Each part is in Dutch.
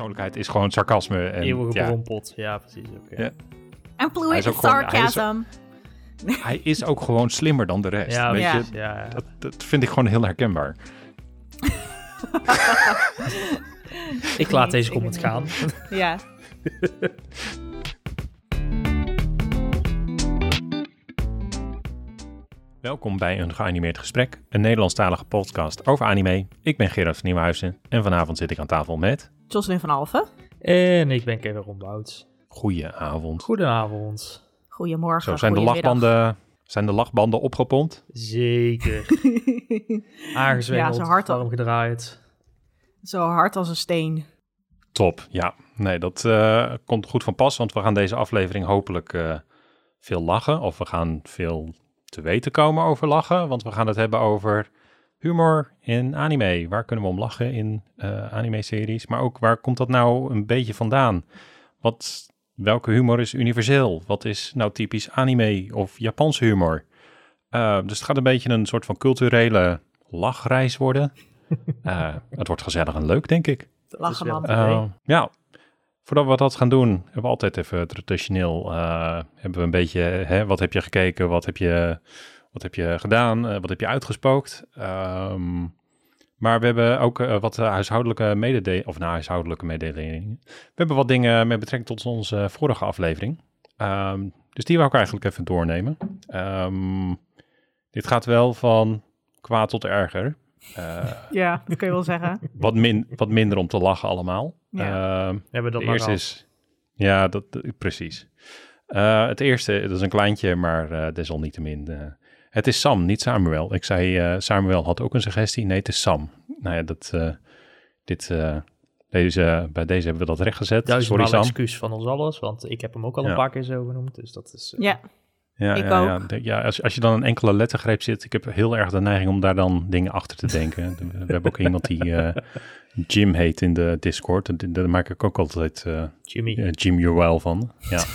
persoonlijkheid is gewoon sarcasme. En, Eeuwige ja, bronpot. Ja, precies. oké. Ja. En fluid hij is- sarcasm. hij is ook gewoon slimmer dan de rest. Ja, weet Ja. je? precies, ja, ja. Dat, dat vind ik gewoon heel herkenbaar. Ik laat deze comment gaan. Ja. Welkom bij een geanimeerd gesprek, een Nederlandstalige podcast over anime. Ik ben Gerard van Nieuwhuizen en vanavond zit ik aan tafel met... Jocelyn van Alphen. En ik ben Kevin Rombouts. Goedenavond. Goedenavond. Goedemorgen. Zo, zijn de, lachbanden, zijn de lachbanden opgepompt? Zeker. Aangezwengeld, Ja, zo hard warm gedraaid. Zo hard als een steen. Top, ja. Nee, dat eh, komt goed van pas, want we gaan deze aflevering hopelijk eh, veel lachen. Of we gaan veel te weten komen over lachen, want we gaan het hebben over humor in anime. Waar kunnen we om lachen in eh, anime-series? Maar ook, waar komt dat nou een beetje vandaan? Wat, welke humor is universeel? Wat is nou typisch anime of Japanse humor? Eh, dus het gaat een beetje een soort van culturele lachreis worden. Eh, het wordt gezellig en leuk, denk ik. Lachen wel- man. Uh, ja, voordat we dat gaan doen, hebben we altijd even traditioneel, eh, hebben we een beetje, hè, wat heb je gekeken, wat heb je, wat heb je gedaan, eh, wat heb je uitgespookt. Ehm, maar we hebben ook eh, wat huishoudelijke mededelingen, of nou huishoudelijke mededelingen. We hebben wat dingen met betrekking tot onze vorige aflevering. Ehm, dus die wou ik eigenlijk even doornemen. Ehm, dit gaat wel van kwaad tot erger. Eh, Ja, dat kun je wel zeggen. wat, min, wat minder om te lachen allemaal. Ja. Ehm, Hebben we dat gehad. is... Ja, dat, precies. Eh, het eerste, dat is een kleintje, maar eh desalniettemin. Het is Sam, niet Samuel. Ik zei, eh, Samuel had ook een suggestie. Nee, het is Sam. Nou ja, dat, eh, dit, eh, deze, bij deze hebben we dat rechtgezet. Sorry Duizendmaal Sam. excuus van ons alles, want ik heb hem ook al Ja. een paar keer zo genoemd. Dus dat is... Ja, Ja, Ik ja, ook. Ja, De- ja als, als je dan een enkele lettergreep zit, ik heb heel erg de neiging om daar dan dingen achter te denken. we hebben ook iemand die eh, Jim heet in de Discord. En daar maak ik ook altijd eh, Jimmy. Jim Jewel van. Ja.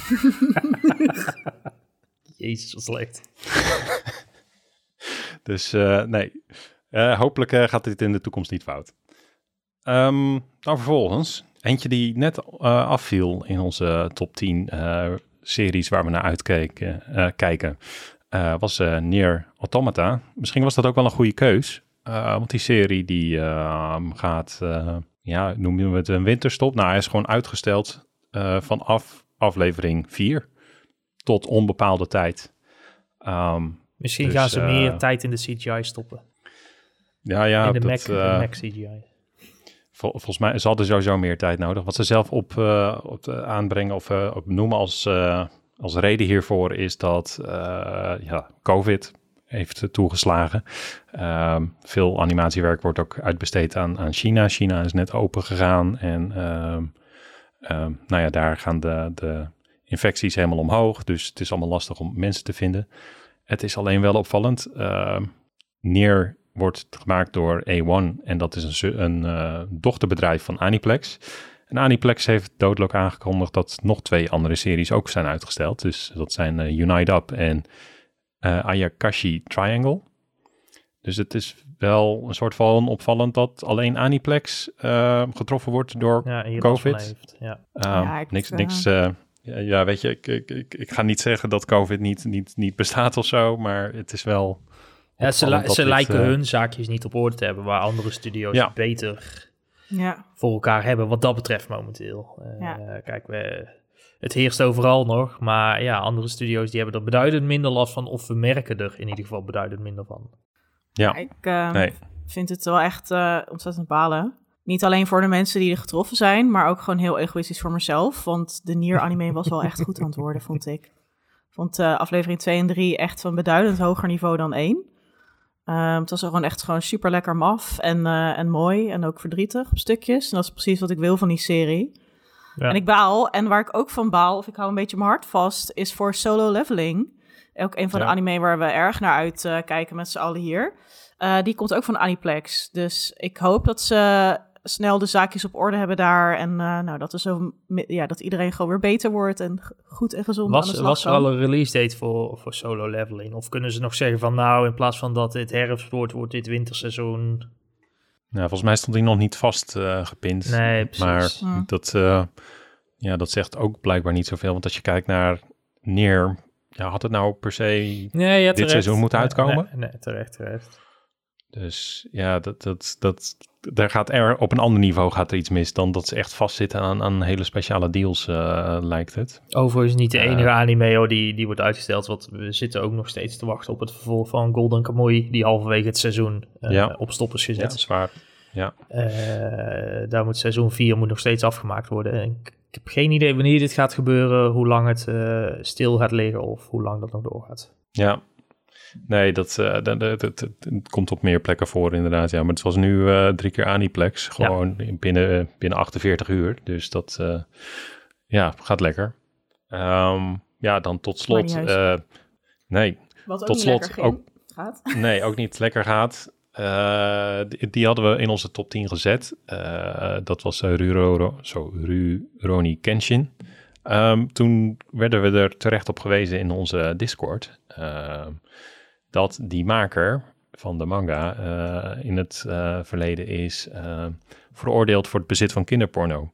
Jezus, wat slecht. Dus eh, nee, Eh, hopelijk eh, gaat dit in de toekomst niet fout. Ehm nou, vervolgens, eentje die net afviel in onze top 10 eh, series waar we naar uitkijken, kijken, was Near Automata. Misschien was dat ook wel een goede keus, want die serie die ehm, gaat, ja, noemen we het een winterstop? Nou, hij is gewoon uitgesteld vanaf aflevering 4 tot onbepaalde tijd. Ehm, Misschien Dus, gaan ze eh, meer tijd in de CGI stoppen. ja, ja, in de dat, Mac, eh, de Mac CGI. Vol- volgens mij ze hadden sowieso meer tijd nodig. Wat ze zelf op, eh, op de aanbrengen of eh, op noemen als, eh, als reden hiervoor is dat eh, ja, COVID heeft toegeslagen. Ehm, veel animatiewerk wordt ook uitbesteed aan, aan China. China is net open gegaan en ehm, ehm, nou ja, daar gaan de, de infecties helemaal omhoog. Dus het is allemaal lastig om mensen te vinden. Het is alleen wel opvallend. ehm Neer wordt gemaakt door A1 en dat is een, een eh, dochterbedrijf van Aniplex. En Aniplex heeft doodelijk aangekondigd dat nog twee andere series ook zijn uitgesteld. Dus dat zijn eh, Unite Up en eh, Ayakashi Triangle. Dus het is wel een soort van opvallend dat alleen Aniplex eh, getroffen wordt door Ja, COVID. heeft. Ja. Ehm, Ja, niks, niks. eh, ja, ja, weet je, ik, ik, ik, ik ga niet zeggen dat COVID niet, niet, niet bestaat of zo, maar het is wel. Ja, ze, li- ze dit, lijken eh, hun zaakjes niet op orde te hebben, waar andere studio's Ja. beter ja. voor elkaar hebben, wat dat betreft momenteel. Eh, Ja. Kijk, we, het heerst overal nog, maar ja, andere studio's die hebben er beduidend minder last van, of we merken er in ieder geval beduidend minder van. Ja, Ik eh, nee. vind het wel echt eh, ontzettend balen. Niet alleen voor de mensen die er getroffen zijn, maar ook gewoon heel egoïstisch voor mezelf. Want de Nier anime was wel echt goed aan het worden, vond ik. Vond eh, aflevering 2 en 3 echt van beduidend hoger niveau dan 1. Ehm, het was gewoon echt gewoon super lekker maf en, eh, en mooi en ook verdrietig op stukjes. En dat is precies wat ik wil van die serie. Ja. En ik baal, en waar ik ook van baal, of ik hou een beetje mijn hart vast, is voor solo leveling. Ook een van Ja. de anime waar we erg naar uit eh, kijken met z'n allen hier. Die komt ook van Aniplex. Dus ik hoop dat ze snel de zaakjes op orde hebben daar. En eh, nou, dat, er zo, ja, dat iedereen gewoon weer beter wordt en goed en gezond aan de Was, slag was er al een release date voor, voor solo leveling? Of kunnen ze nog zeggen van nou, in plaats van dat dit herfst wordt, wordt dit winterseizoen? Nou, volgens mij stond hij nog niet vast eh, gepind. Nee, precies. Maar Hm. dat, eh, ja, dat zegt ook blijkbaar niet zoveel. Want als je kijkt naar neer, ja, had het nou per se... Nee, ja, terecht. seizoen moet Nee, uitkomen? Nee, nee, terecht, terecht. Dus ja, dat, dat, dat, daar gaat er op een ander niveau gaat er iets mis dan dat ze echt vastzitten aan, aan hele speciale deals, eh, lijkt het. Overigens niet de Eh. enige anime hoor, die, die wordt uitgesteld. Want we zitten ook nog steeds te wachten op het vervolg van Golden Kamuy. Die halverwege het seizoen eh, Ja. op stop is Ja, gezet. dat is waar. Eh, daar moet seizoen 4 moet nog steeds afgemaakt worden. En ik, ik heb geen idee wanneer dit gaat gebeuren, hoe lang het stil gaat liggen of hoe lang dat nog doorgaat. Ja. Nee, dat, eh, dat, komt op meer plekken voor inderdaad. Ja, maar het was nu eh, drie keer Aniplex. Gewoon binnen, binnen 48 uur. Dus dat eh, ja, gaat lekker. Ehm, ja, dan tot slot. eh, nee, Wat ook Tot niet slot lekker ging, ook- gaat. nee, ook niet lekker gaat. Eh, die, die hadden we in onze top 10 gezet. Eh, dat was Ruro, zo, Rurouni Kenshin. Ehm, toen werden we er terecht op gewezen in onze Discord. ehm, dat die maker van de manga eh, in het eh, verleden is eh, veroordeeld voor het bezit van kinderporno.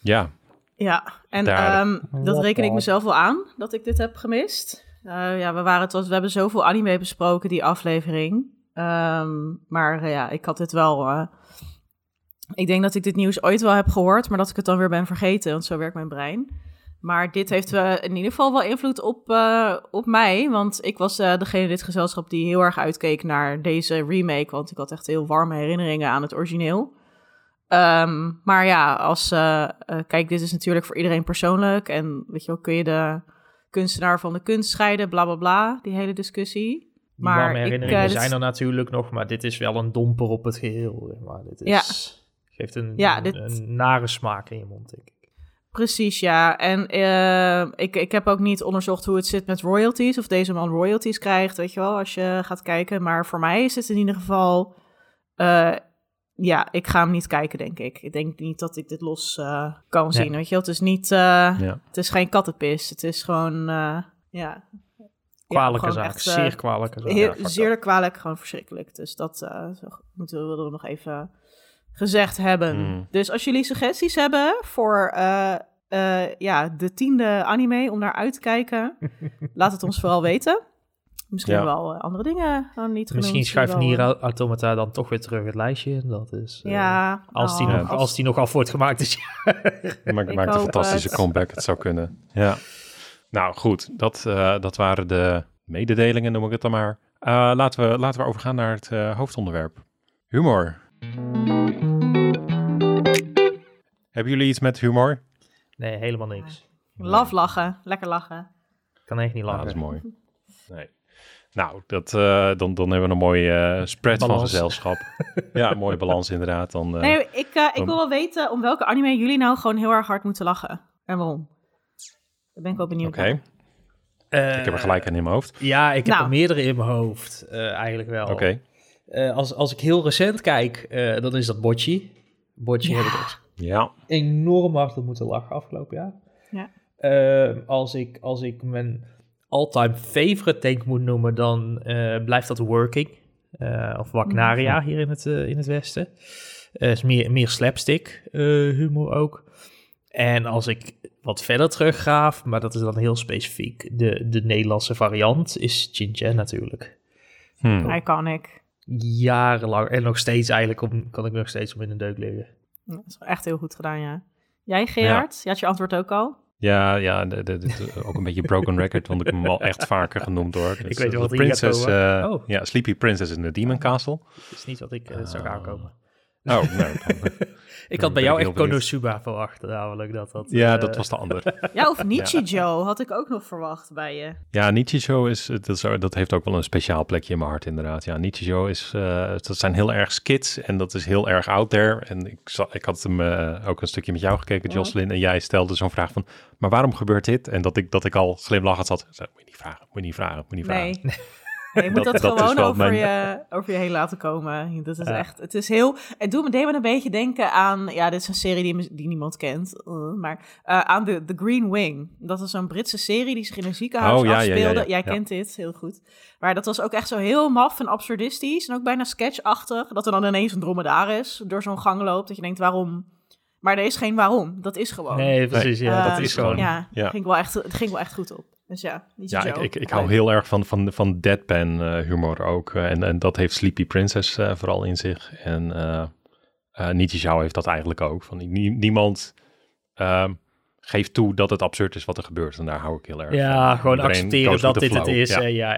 Ja, Ja, en Daar. ehm, dat reken ik mezelf wel aan, dat ik dit heb gemist. Eh, ja, we, waren het, was, we hebben zoveel anime besproken, die aflevering. Ehm, maar eh, ja, ik had dit wel... eh, ik denk dat ik dit nieuws ooit wel heb gehoord, maar dat ik het dan weer ben vergeten, want zo werkt mijn brein. Maar dit heeft eh, in ieder geval wel invloed op, eh, op mij, want ik was eh, degene in dit gezelschap die heel erg uitkeek naar deze remake, want ik had echt heel warme herinneringen aan het origineel. Ehm, maar ja, als, kijk, dit is natuurlijk voor iedereen persoonlijk. En weet je wel, kun je de kunstenaar van de kunst scheiden, bla bla bla, die hele discussie. Die Maar warme ik, herinneringen zijn er natuurlijk nog, maar dit is wel een domper op het geheel. Maar dit is, geeft een, Ja, een, dit- een nare smaak in je mond, denk ik. Precies, ja. En eh, ik, ik heb ook niet onderzocht hoe het zit met royalties, of deze man royalties krijgt, weet je wel, als je gaat kijken. Maar voor mij is het in ieder geval, eh, ja, ik ga hem niet kijken, denk ik. Ik denk niet dat ik dit los eh, kan Nee. zien, weet je wel. Het is niet, ja. het is geen kattenpis. Het is gewoon, ja. Kwalijke gewoon zaak, echt, zeer kwalijke zaak. Ja, zeer kwalijk, gewoon verschrikkelijk. Dus dat moeten we er nog even gezegd hebben. Mm. Dus als jullie suggesties hebben voor eh, eh, ja, de tiende anime om naar uit te kijken, laat het ons vooral weten. Misschien Ja. wel eh, andere dingen dan niet genoemd. Misschien schuift Nier eh, Automata dan toch weer terug het lijstje. in. Dat is, eh, Ja, als, die oh, nog, als die nog af wordt gemaakt is. Maakt, Ik maakt een fantastische het. comeback. Het zou kunnen. Ja. Nou goed, dat, eh, dat waren de mededelingen, noem ik het dan maar. Eh, laten, we, laten we overgaan naar het eh, hoofdonderwerp. Humor. Hebben jullie iets met humor? Nee, helemaal niks. Love lachen, lekker lachen. Ik kan echt niet lachen. dat is mooi. Nee. Nou, dat, eh, dan, dan hebben we een mooie eh, spread van gezelschap. ja, een mooie balans inderdaad. Dan, eh, Nee, ik, eh, ik wil wel weten om welke anime jullie nou gewoon heel erg hard moeten lachen. En waarom? Daar ben ik wel benieuwd Oké. Eh, ik heb er gelijk aan in mijn hoofd. Ja, ik heb Nou. er meerdere in mijn hoofd. eh, eigenlijk wel. Oké, Eh, als, als ik heel recent kijk, eh, dan is dat Bocci. Bocci Ja. heb ik echt ja. enorm hard op moeten lachen afgelopen jaar. Ja. Eh, als, ik, als ik mijn all-time favorite denk moet noemen, dan eh, blijft dat Working. eh, of Wagnaria hier in het, eh, in het westen. Eh, is meer, meer slapstick eh, humor ook. En als ik wat verder teruggraaf, maar dat is dan heel specifiek, de, de Nederlandse variant is Chin natuurlijk. Hm. Iconic. Jarenlang en nog steeds eigenlijk om, kan ik nog steeds om in een deuk liggen. Ja, Dat is echt heel goed gedaan, ja. Jij, Gerard? Je had je antwoord ook al. Ja, ja de, de, de- ook een beetje broken record, want ik heb hem al echt vaker genoemd hoor. Dus, weet eh, wel wat Princess, komen. eh, Oh. Ja, Sleepy Princess in the Demon Castle. Het is niet dat ik uh, zou Ah. aankomen. Oh, nou, dan- Ik had bij jou echt. Konosuba verwacht, namelijk dat dat... ja, eh, dat was de ander. Ja, of Nichijou had ik ook nog verwacht bij je. Ja, Nichijou is, dat, is, dat heeft ook wel een speciaal plekje in mijn hart inderdaad. Ja, Nichijou is, eh, dat zijn heel erg skits en dat is heel erg out there. En ik, za- ik had hem eh, ook een stukje met jou gekeken, Ja. Jocelyn, en jij stelde zo'n vraag van, maar waarom gebeurt dit? En dat ik, dat ik al glimlachend zat. Zei, moet je niet vragen, moet je niet vragen, moet je niet vragen. Nee. Nee, je moet dat, gewoon over, mijn- je, over je heen laten komen. Dat is Ja. echt, het is heel, het doet me, deed me een beetje denken aan, ja, dit is een serie die, die niemand kent, eh, maar eh, aan de The Green Wing. Dat is een Britse serie die zich in een ziekenhuis Oh, ja, ja, ja, afspeelde. ja. Jij Ja. kent dit, heel goed. Maar dat was ook echt zo heel maf en absurdistisch en ook bijna sketchachtig. Dat er dan ineens een dromedaris door zo'n gang loopt, dat je denkt, waarom? Maar er is geen waarom, dat is gewoon. Nee, precies. Ja, Eh, dat is gewoon... Ja, ging wel echt, het ging wel echt goed op. Dus ja, niet Ja, zo ik, ik, ik hou heel erg van, van, van deadpan eh, humor ook. eh, en, en dat heeft Sleepy Princess eh, vooral in zich. En eh eh Nietzsche heeft dat eigenlijk ook. Van, nie- niemand ehm, geeft toe dat het absurd is wat er gebeurt. En daar hou ik heel erg Ja, van. gewoon Iedereen accepteren dat dit het is. Ja.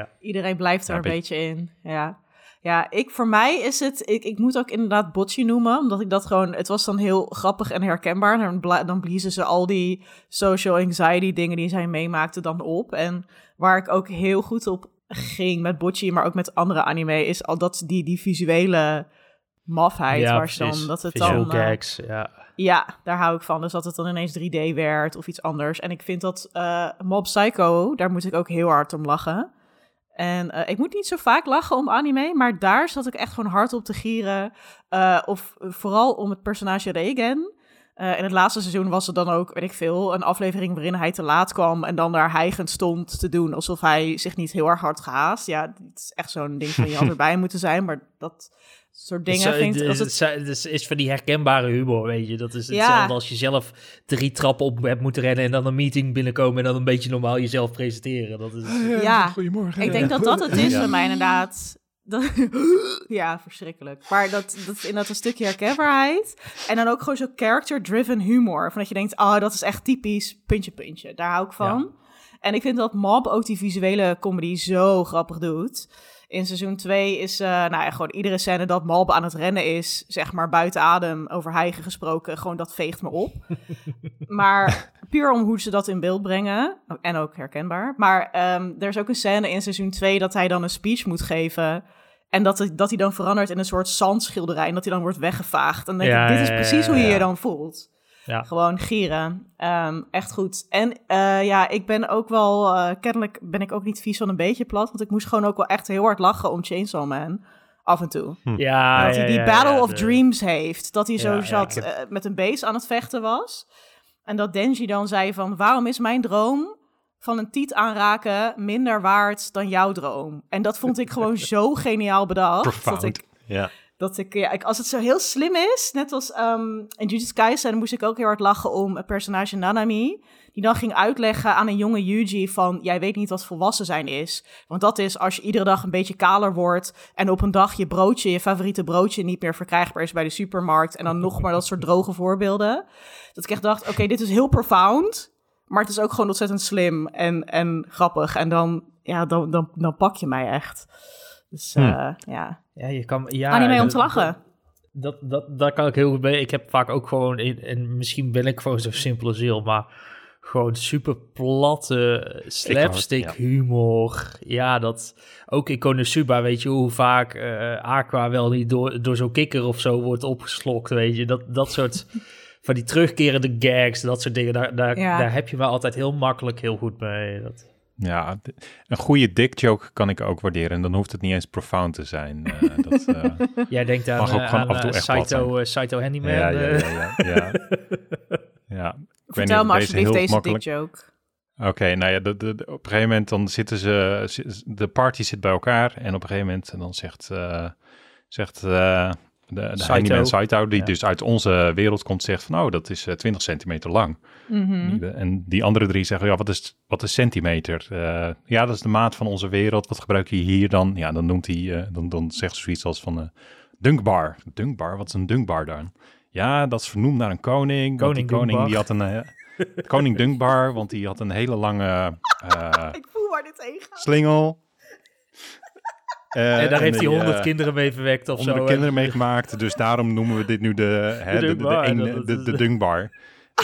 eh. Iedereen blijft er Ja, een beetje in. Ja. Ja, ik, voor mij is het... Ik, ik moet ook inderdaad Bocci noemen, omdat ik dat gewoon... Het was dan heel grappig en herkenbaar. Dan, bla- dan bliezen ze al die social anxiety dingen die zij meemaakte dan op. En waar ik ook heel goed op ging met Bocci, maar ook met andere anime... is al dat die, die visuele mafheid, ja, waar ze dan... Dat het Visual dan... eh, gags, ja. ja, daar hou ik van. Dus dat het dan ineens 3D werd of iets anders. En ik vind dat eh, Mob Psycho, daar moet ik ook heel hard om lachen. En eh, ik moet niet zo vaak lachen om anime, maar daar zat ik echt gewoon hard op te gieren. Eh, of eh, vooral om het personage Regen. In het laatste seizoen was er dan ook, weet ik veel, een aflevering waarin hij te laat kwam en dan daar hijgend stond te doen alsof hij zich niet heel erg hard gehaast. Ja, het is echt zo'n ding van je had erbij moeten zijn, maar dat soort dingen Het is, vind ik... het, Als is, het, het is, is van die herkenbare humor, weet je. Dat is Ja. hetzelfde als je zelf drie trappen op hebt moeten rennen... en dan een meeting binnenkomen en dan een beetje normaal jezelf presenteren. Dat is, Ja. Goedemorgen. Ik denk dat dat het is Ja. bij mij inderdaad. Dat, ja, verschrikkelijk. Maar dat, dat is inderdaad een stukje herkenbaarheid. En dan ook gewoon zo character-driven humor. Van dat je denkt, oh, dat is echt typisch, puntje, puntje. Daar hou ik van. En ik vind dat Mob ook die visuele comedy zo grappig doet. In seizoen 2 is, eh, nou ja, gewoon iedere scène dat Mob aan het rennen is, zeg maar buiten adem, over hijgen gesproken, gewoon dat veegt me op. maar puur om hoe ze dat in beeld brengen, en ook herkenbaar. Maar ehm, er is ook een scène in seizoen 2 dat hij dan een speech moet geven. En dat, het- dat hij dan verandert in een soort zandschilderij en dat hij dan wordt weggevaagd. En dan denk Ja, ik, dit is ja, ja, precies hoe je je dan voelt. Ja. Gewoon gieren. Ehm, echt goed. En eh, ja, ik ben ook wel... eh, kennelijk ben ik ook niet vies van een beetje plat. Want ik moest gewoon ook wel echt heel hard lachen om Chainsaw Man. Af en toe. ja, dat ja, hij die ja, Battle ja, of de- Dreams heeft. Dat hij zo zat heb- eh, met een beest aan het vechten was. En dat Denji dan zei van... Waarom is mijn droom van een tiet aanraken minder waard dan jouw droom? En dat vond ik gewoon zo geniaal bedacht. Dat ik Ja. Dat ik, ja, ik, als het zo heel slim is, net als ehm, in Jujutsu Kaisen, moest ik ook heel hard lachen om het personage Nanami. Die dan ging uitleggen aan een jonge Yuji van, jij weet niet wat volwassen zijn is. Want dat is als je iedere dag een beetje kaler wordt en op een dag je broodje, je favoriete broodje niet meer verkrijgbaar is bij de supermarkt. En dan nog maar dat soort droge voorbeelden. Dat ik echt dacht, oké, dit is heel profound, maar het is ook gewoon ontzettend slim en, en grappig. En dan, ja, dan, dan, dan pak je mij echt. Dus eh, ja, Ja, je kan... Ja, anime om dat- te lachen. Dat, dat, daar kan ik heel goed mee. Ik heb vaak ook gewoon, in, en misschien ben ik gewoon zo'n simpele ziel, maar gewoon super platte slapstick ja. humor. Ja, dat ook in Konosuba, weet je hoe vaak eh, Aqua wel niet door, door zo'n kikker of zo wordt opgeslokt, weet je. Dat, dat soort van die terugkerende gags, dat soort dingen, daar, daar, Ja. daar heb je wel altijd heel makkelijk heel goed mee. Dat, Ja, een goede dick joke kan ik ook waarderen. En dan hoeft het niet eens profound te zijn. Eh, dat, eh, jij denkt aan, Mag ook eh, aan af en toe echt Saito, Saito Handyman. ja, ja, ja, ja, ja. ja. Ik weet niet Vertel of me deze alsjeblieft heel deze makkelijk- dick joke. Oké, nou ja, de, de, de- op een gegeven moment dan zitten ze, de party zit bij elkaar en op een gegeven moment dan zegt, eh, zegt eh, de, de Saito. Saito, die Ja. dus uit onze wereld komt, zegt van, oh, dat is eh, 20 centimeter lang. Mhm. En die andere drie zeggen, ja, wat is, wat is centimeter? Eh, ja, dat is de maat van onze wereld. Wat gebruik je hier dan? Ja, dan noemt hij, eh, dan, dan zegt ze zoiets als van, eh, dunkbar. Dunkbar, wat is een dunkbar dan? Ja, dat is vernoemd naar een koning. want die Koning koning Dunkbar. die had een... eh, koning Dunkbar, want die had een hele lange eh, Ik voel waar dit heen gaat. slingel. Eh, En daar heeft hij die, honderd eh, kinderen mee verwekt of zo. kinderen meegemaakt. Dus daarom noemen we dit nu de, hè, de, de, de,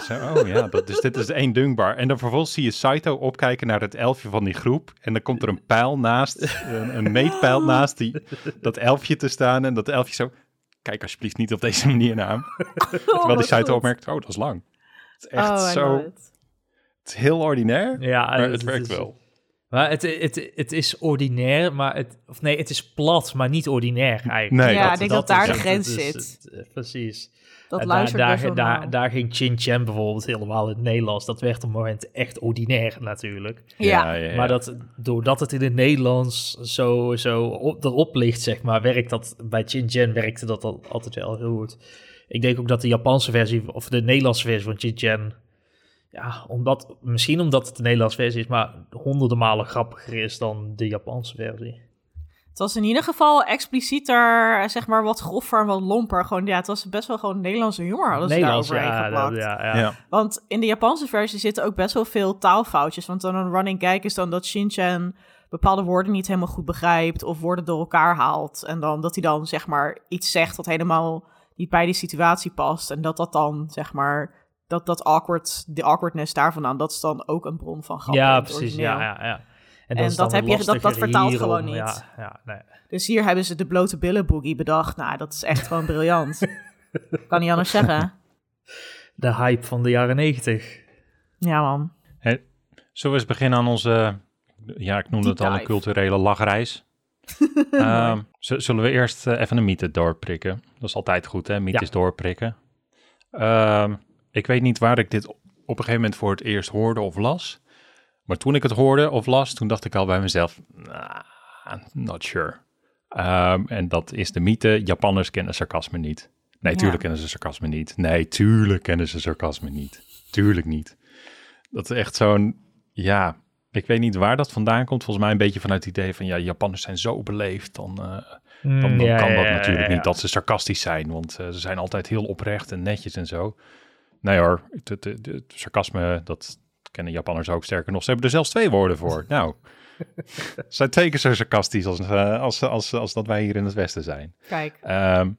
oh ja, dat, dus dit is de één dunkbar. En dan vervolgens zie je Saito opkijken naar het elfje van die groep. En dan komt er een pijl naast, een, een meetpijl naast die, dat elfje te staan. En dat elfje zo, kijk alsjeblieft niet op deze manier naar hem. Terwijl die Saito opmerkt, oh, dat is lang. Het is echt oh, I zo, het is heel ordinair, Ja, maar het werkt is- wel. Maar het, het, het is ordinair, maar het... Of nee, het is plat, maar niet ordinair eigenlijk. Nee, Ja, ik denk dat daar de grens zit. het, eh, precies. Dat En luistert daar, daar, wel daar, ging Chin Chan bijvoorbeeld helemaal in het Nederlands. Dat werd op het moment echt ordinair natuurlijk. Ja, ja, ja. Maar dat, doordat het in het Nederlands zo, zo op, erop ligt, zeg maar, werkt dat bij Chin Chan werkte dat al, altijd wel heel goed. Ik denk ook dat de Japanse versie, of de Nederlandse versie van Chin Chan, ja, omdat, misschien omdat het de Nederlandse versie is, maar honderden malen grappiger is dan de Japanse versie. het was in ieder geval explicieter, zeg maar wat groffer en wat lomper. Gewoon, ja, het was best wel gewoon Nederlandse humor hadden ze Nederlands, daar overheen ja, geplakt. dat- ja, ja. Ja. Want in de Japanse versie zitten ook best wel veel taalfoutjes. Want dan een running gag is dan dat Shinchan bepaalde woorden niet helemaal goed begrijpt of woorden door elkaar haalt. En dan dat hij dan zeg maar iets zegt wat helemaal niet bij die situatie past. En dat dat dan zeg maar, dat dat awkward, de awkwardness daarvan aan, dat is dan ook een bron van grap. Ja, precies. Ja, ja, ja. En dat heb je- dat- dat vertaalt hierom, gewoon niet. Ja, ja, nee. Dus hier hebben ze de blote billen boogie bedacht. Nou, dat is echt gewoon briljant. kan niet anders zeggen. De hype van de jaren negentig. Ja, man. Zullen we eens beginnen aan onze, ja, ik noemde Deep het al een culturele lachreis. Ehm, zullen we eerst eh, even een mythe doorprikken? Dat is altijd goed, hè? Mythes Ja. doorprikken. Ehm, ik weet niet waar ik dit op een gegeven moment voor het eerst hoorde of las. Maar toen ik het hoorde of las, toen dacht ik al bij mezelf, nah, not sure. Ehm, en dat is de mythe, Japanners kennen sarcasme niet. Nee, Ja. tuurlijk kennen ze sarcasme niet. Nee, tuurlijk kennen ze sarcasme niet. Tuurlijk niet. Dat is echt zo'n, ja, ik weet niet waar dat vandaan komt. Volgens mij een beetje vanuit het idee van, ja, Japanners zijn zo beleefd. Dan, eh, dan, dan Mm, Ja, kan ja, dat natuurlijk niet dat ze sarcastisch zijn. Want eh, ze zijn altijd heel oprecht en netjes en zo. Nee hoor, het, het, het- het sarcasme, dat kennen Japanners ook sterker nog. Ze hebben er zelfs twee woorden voor. nou, ze zijn twee keer zo sarcastisch als, eh, als, als, als dat wij hier in het Westen zijn. Kijk. Ehm,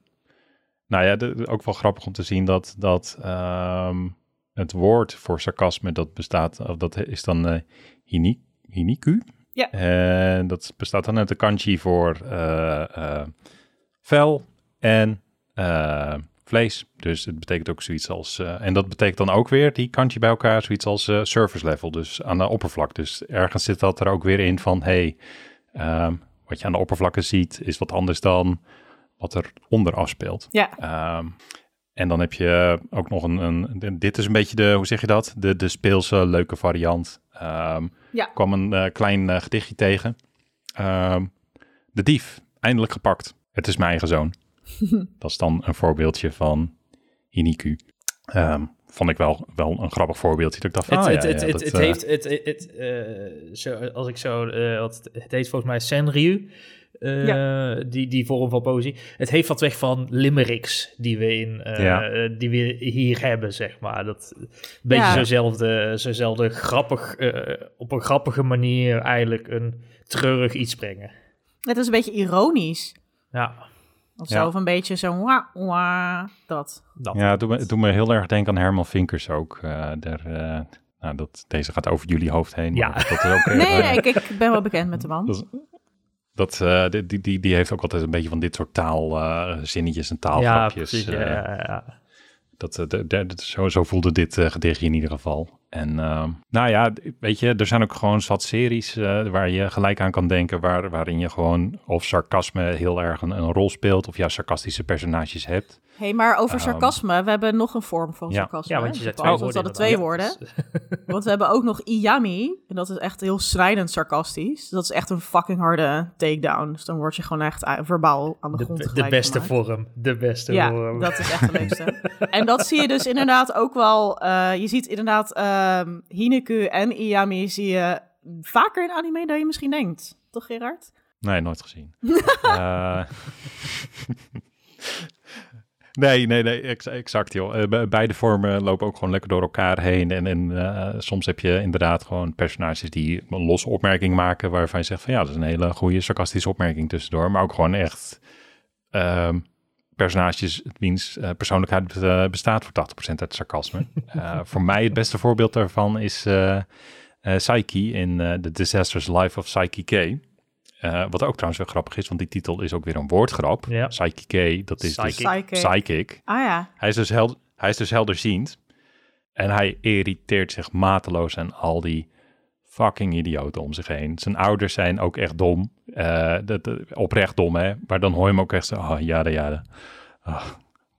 nou ja, de- ook wel grappig om te zien dat, dat ehm, het woord voor sarcasme dat bestaat, of dat is dan eh hini, hiniku. Ja. En dat bestaat dan uit de kanji voor eh, eh, vel en eh, vlees. Dus het betekent ook zoiets als, eh, en dat betekent dan ook weer, die kanji bij elkaar, zoiets als eh, surface level, dus aan de oppervlak. Dus ergens zit dat er ook weer in van, hey, ehm, wat je aan de oppervlakte ziet is wat anders dan wat er onder afspeelt. Ja. Ehm, en dan heb je ook nog een, een, dit is een beetje de, hoe zeg je dat? De, de speelse, leuke variant. Ehm Ja. kwam een eh, klein gedichtje tegen. De dief, eindelijk gepakt. Het is mijn eigen zoon. dat is dan een voorbeeldje van Hiniku. Ehm, vond ik wel, wel een grappig voorbeeldje. Dat ik dacht ah, het, ja, het, ja, het, dat, het eh, heeft, het, het, het, eh, zo, als ik zo, eh, wat, het heet volgens mij Senryu, eh, die, die vorm van poëzie. Het heeft wat weg van limericks die we, in, Ja. die we hier hebben, zeg maar. Dat, een beetje Ja. zo'zelfde, zo'zelfde grappig, eh, op een grappige manier eigenlijk een treurig iets brengen. Het is een beetje ironisch. Ja, Of Ja. zo, of een beetje zo, wah, wah, dat. dat. Ja, het doet me, het doet me heel erg denken aan Herman Vinkers ook. eh daar, eh, nou, dat, deze gaat over jullie hoofd heen. Ja. Dat is ook, Nee, nee, ik, ik ben wel bekend met de man. Dat eh, die, die- die, heeft ook altijd een beetje van dit soort taalzinnetjes en ja, taalgrapjes. precies. Ja, eh, ja, ja. Dat, eh, de, de, de- zo, zo voelde dit gedichtje in ieder geval. En ehm, nou ja, weet je, er zijn ook gewoon zat series eh, waar je gelijk aan kan denken, waar, waarin je gewoon of sarcasme heel erg een, een rol speelt, of ja, sarcastische personages hebt. Hé, hey, maar over Ehm, sarcasme, we hebben nog een vorm van ja. sarcasme. Ja, want je zet we twee hadden woorden twee woorden. Want we hebben ook nog Iyami. En dat is echt heel schrijnend sarcastisch. Dat is echt een fucking harde takedown. Dus dan word je gewoon echt uh, verbaal aan de, De, grond de beste gemaakt. vorm. De beste Ja, vorm. dat is echt de leukste. en dat zie je dus inderdaad ook wel. eh, je ziet inderdaad ehm Hineku en Iyami zie je vaker in anime dan je misschien denkt. Toch Gerard? Nee, nooit gezien. Eh, nee, nee, nee, ex- exact joh. Eh, be- beide vormen lopen ook gewoon lekker door elkaar heen. En, en eh, soms heb je inderdaad gewoon personages die een losse opmerking maken... waarvan je zegt van ja, dat is een hele goede sarcastische opmerking tussendoor. Maar ook gewoon echt ehm, personages wiens eh, persoonlijkheid eh, bestaat voor 80% uit sarcasme. Eh, voor mij het beste voorbeeld daarvan is eh eh, Psyche in eh, The Disastrous Life of Psyche K. Eh, wat ook trouwens wel grappig is, want die titel is ook weer een woordgrap. Ja. Psyche K, dat is dus Psychic. Psychic. psychic. Ah ja. Hij is, dus hel hij is dus helderziend. En hij irriteert zich mateloos aan al die fucking idioten om zich heen. Zijn ouders zijn ook echt dom. Uh, dat, oprecht dom, hè. Maar dan hoor je hem ook echt zo, oh, ja, ja. Oh.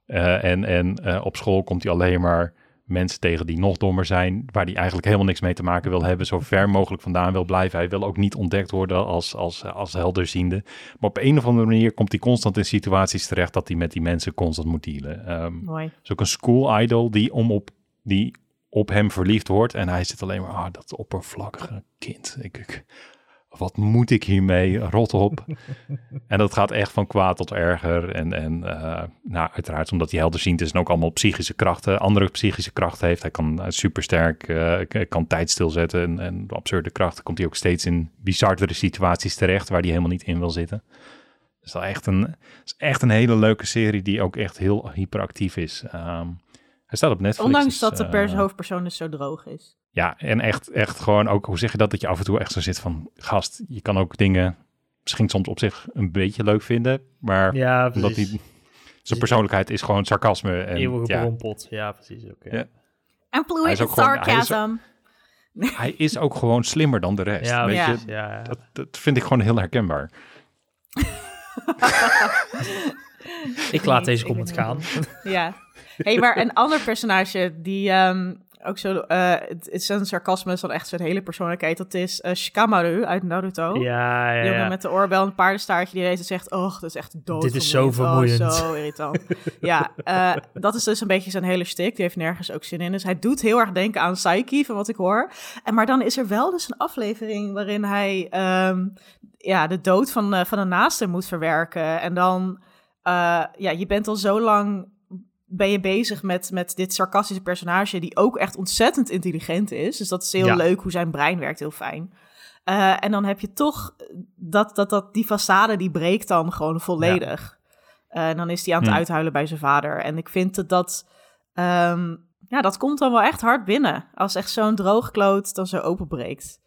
Uh, en en uh, op school komt hij alleen maar mensen tegen die nog dommer zijn, waar hij eigenlijk helemaal niks mee te maken wil hebben, zo ver mogelijk vandaan wil blijven. Hij wil ook niet ontdekt worden als, als, als helderziende. Maar op een of andere manier komt hij constant in situaties terecht dat hij met die mensen constant moet dealen. Um, Mooi. is ook een school idol die om op, die op hem verliefd wordt en hij zit alleen maar, ah, dat oppervlakkige kind. Ik, ik, wat moet ik hiermee? Rot op. en dat gaat echt van kwaad tot erger. En, en uh, nou, uiteraard omdat hij helderziend is en ook allemaal psychische krachten, andere psychische krachten heeft. Hij kan uh, supersterk, uh, kan tijd stilzetten en, en absurde krachten. Komt hij ook steeds in bizarre situaties terecht waar hij helemaal niet in wil zitten. Dus dat is echt een, is echt een hele leuke serie die ook echt heel hyperactief is. Um, hij staat op Netflix. Ondanks dat de pers hoofdpersoon dus zo droog is. Ja, en echt, echt gewoon ook, hoe zeg je dat, dat je af en toe echt zo zit van, gast, je kan ook dingen misschien soms op zich een beetje leuk vinden, maar ja, omdat hij, zijn persoonlijkheid is gewoon sarcasme. En, Eeuwige ja. brompot, ja precies. Ook, ja. Ja. En Hij is fluid ook gewoon- hij is sarcasm. Hij is ook gewoon slimmer dan de rest. Ja, weet Ja. je? ja, ja. Dat, dat vind ik gewoon heel herkenbaar. Ik laat deze comment gaan. Ja. hey, maar een ander personage die ehm, ook zo... eh, het is een sarcasme, is dan echt zijn hele persoonlijkheid. Dat is eh, Shikamaru uit Naruto. Ja, ja, jongen met de oorbel en een paardenstaartje die deze zegt... Oh, dat is echt dood. Dit is zo vermoeiend. Oh, zo irritant. ja, eh, dat is dus een beetje zijn hele stick. Die heeft nergens ook zin in. Dus hij doet heel erg denken aan Psyche, van wat ik hoor. En, maar dan is er wel dus een aflevering waarin hij... ehm, ja, de dood van, van een naaste moet verwerken. En dan... ja, je bent al zo lang... Ben je bezig met, met dit sarcastische personage, die ook echt ontzettend intelligent is. Dus dat is heel Ja. leuk hoe zijn brein werkt, heel fijn. Eh, en dan heb je toch dat, dat, dat die façade die breekt dan gewoon volledig. Eh, en dan is hij aan het Hmm. uithuilen bij zijn vader. En ik vind dat dat, ehm, ja, dat komt dan wel echt hard binnen. Als echt zo'n droogkloot dan zo openbreekt.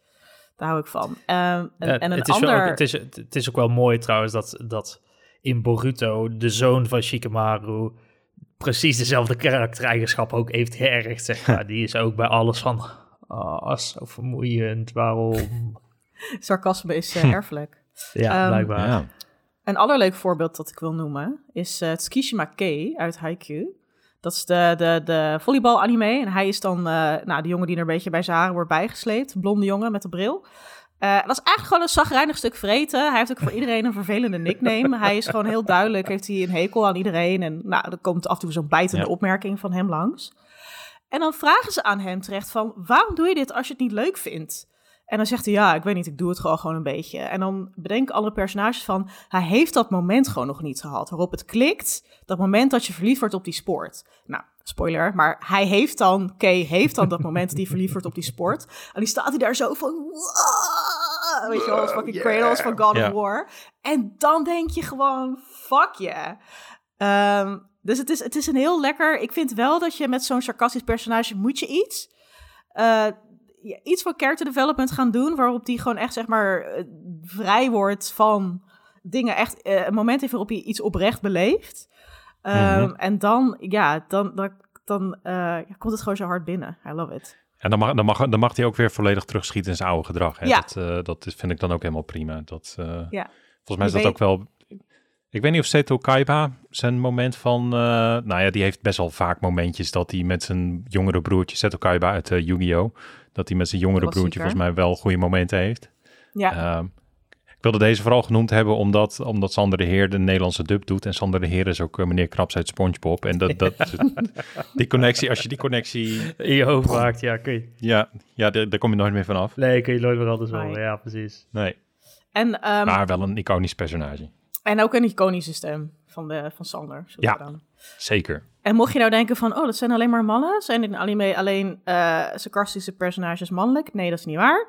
Daar hou ik van. Ehm, en, Ja, en een het, is ander... ook, het, is, het is ook wel mooi trouwens dat, dat in Boruto de zoon van Shikamaru precies dezelfde karaktereigenschap ook heeft geërgd. Zeg maar. Die is ook bij alles van, oh, zo vermoeiend, waarom? Sarcasme is eh, erfelijk. Ja, Ehm, blijkbaar. Ja. Een allerleuk voorbeeld dat ik wil noemen is eh Tsukishima Kei uit Haikyuu. Dat is de, de, de volleybal-anime. En hij is dan eh, nou, de jongen die er een beetje bij zijn haren wordt bijgesleept. Blonde jongen met een bril. Dat is eigenlijk gewoon een zagrijnig stuk vreten. Hij heeft ook voor iedereen een vervelende nickname. Hij is gewoon heel duidelijk, heeft hij een hekel aan iedereen. En nou, er komt af en toe zo'n bijtende Ja. opmerking van hem langs. En dan vragen ze aan hem terecht van, waarom doe je dit als je het niet leuk vindt? En dan zegt hij, ja, ik weet niet, ik doe het gewoon, gewoon een beetje. En dan bedenken andere personages van, hij heeft dat moment gewoon nog niet gehad. Waarop het klikt, dat moment dat je verliefd wordt op die sport. Nou, spoiler, maar hij heeft dan, Kay heeft dan dat moment hij verliefd wordt op die sport. En die staat hij daar zo van, "Wow!" Weet je wel, als fucking Kratos van God of War. En dan denk je gewoon, fuck yeah. Ehm, dus het is, het is een heel lekker, ik vind wel dat je met zo'n sarcastisch personage moet je iets... eh, ja, iets van character development gaan doen, waarop die gewoon echt zeg maar eh, vrij wordt van dingen, echt eh, een moment heeft waarop hij iets oprecht beleeft. Ehm, Mhm. En dan, ja, dan, dan, dan eh, ja, komt het gewoon zo hard binnen. I love it. En dan mag, dan, mag, dan mag hij ook weer volledig terugschieten in zijn oude gedrag. Hè? Ja. Dat, eh, dat is, vind ik dan ook helemaal prima. Dat, eh, Ja. Volgens mij is dat ook wel... Ik weet niet of Seto Kaiba zijn moment van... eh, nou ja, die heeft best wel vaak momentjes dat hij met zijn jongere broertje... Seto Kaiba uit Yu-Gi-Oh! Dat hij met zijn jongere broertje volgens mij wel goede momenten heeft. Ja, Ehm, ik wilde deze vooral genoemd hebben omdat, omdat Sander de Heer de Nederlandse dub doet. En Sander de Heer is ook eh, meneer Krabs uit Spongebob. En dat, dat, die connectie, als je die connectie... In je hoofd maakt, ja, kun je. Ja, ja daar, daar kom je nooit meer vanaf. Nee, kun je nooit meer anders horen. Ja, precies. Nee, en, ehm, maar wel een iconisch personage. en ook een iconische stem van, de, van Sander. Ja. dan. Zeker. En mocht je nou denken van, oh, dat zijn alleen maar mannen? Zijn in anime alleen eh sarcastische personages mannelijk? Nee, dat is niet waar.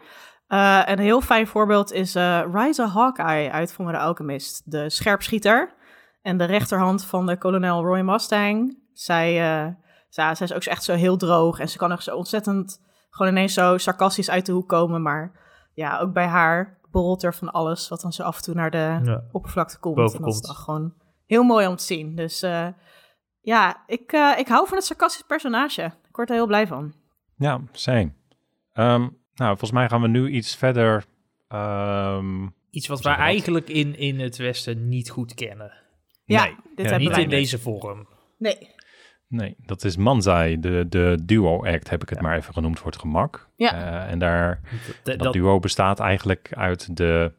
Eh, een heel fijn voorbeeld is eh Ryza Hawkeye uit Fullmetal Alchemist. De scherpschieter en de rechterhand van de kolonel Roy Mustang. Zij, eh, zij, zij is ook echt zo heel droog en ze kan er zo ontzettend gewoon ineens zo sarcastisch uit de hoek komen. Maar ja, ook bij haar borrelt er van alles wat dan zo af en toe naar de Ja. oppervlakte komt. Boven en dat is dan gewoon heel mooi om te zien. Dus eh, ja, ik, eh, ik hou van het sarcastische personage. Ik word er heel blij van. Ja. Ehm, Nou, volgens mij gaan we nu iets verder. ehm, Iets wat dat? eigenlijk in, in het Westen niet goed kennen. Ja, Nee. dit Ja, hebben niet wij in deze vorm. Nee. nee, dat is Manzai, de, de duo-act, heb ik het Ja. maar even genoemd voor het gemak. Ja. Eh, en daar, Dat, dat, duo bestaat eigenlijk uit de,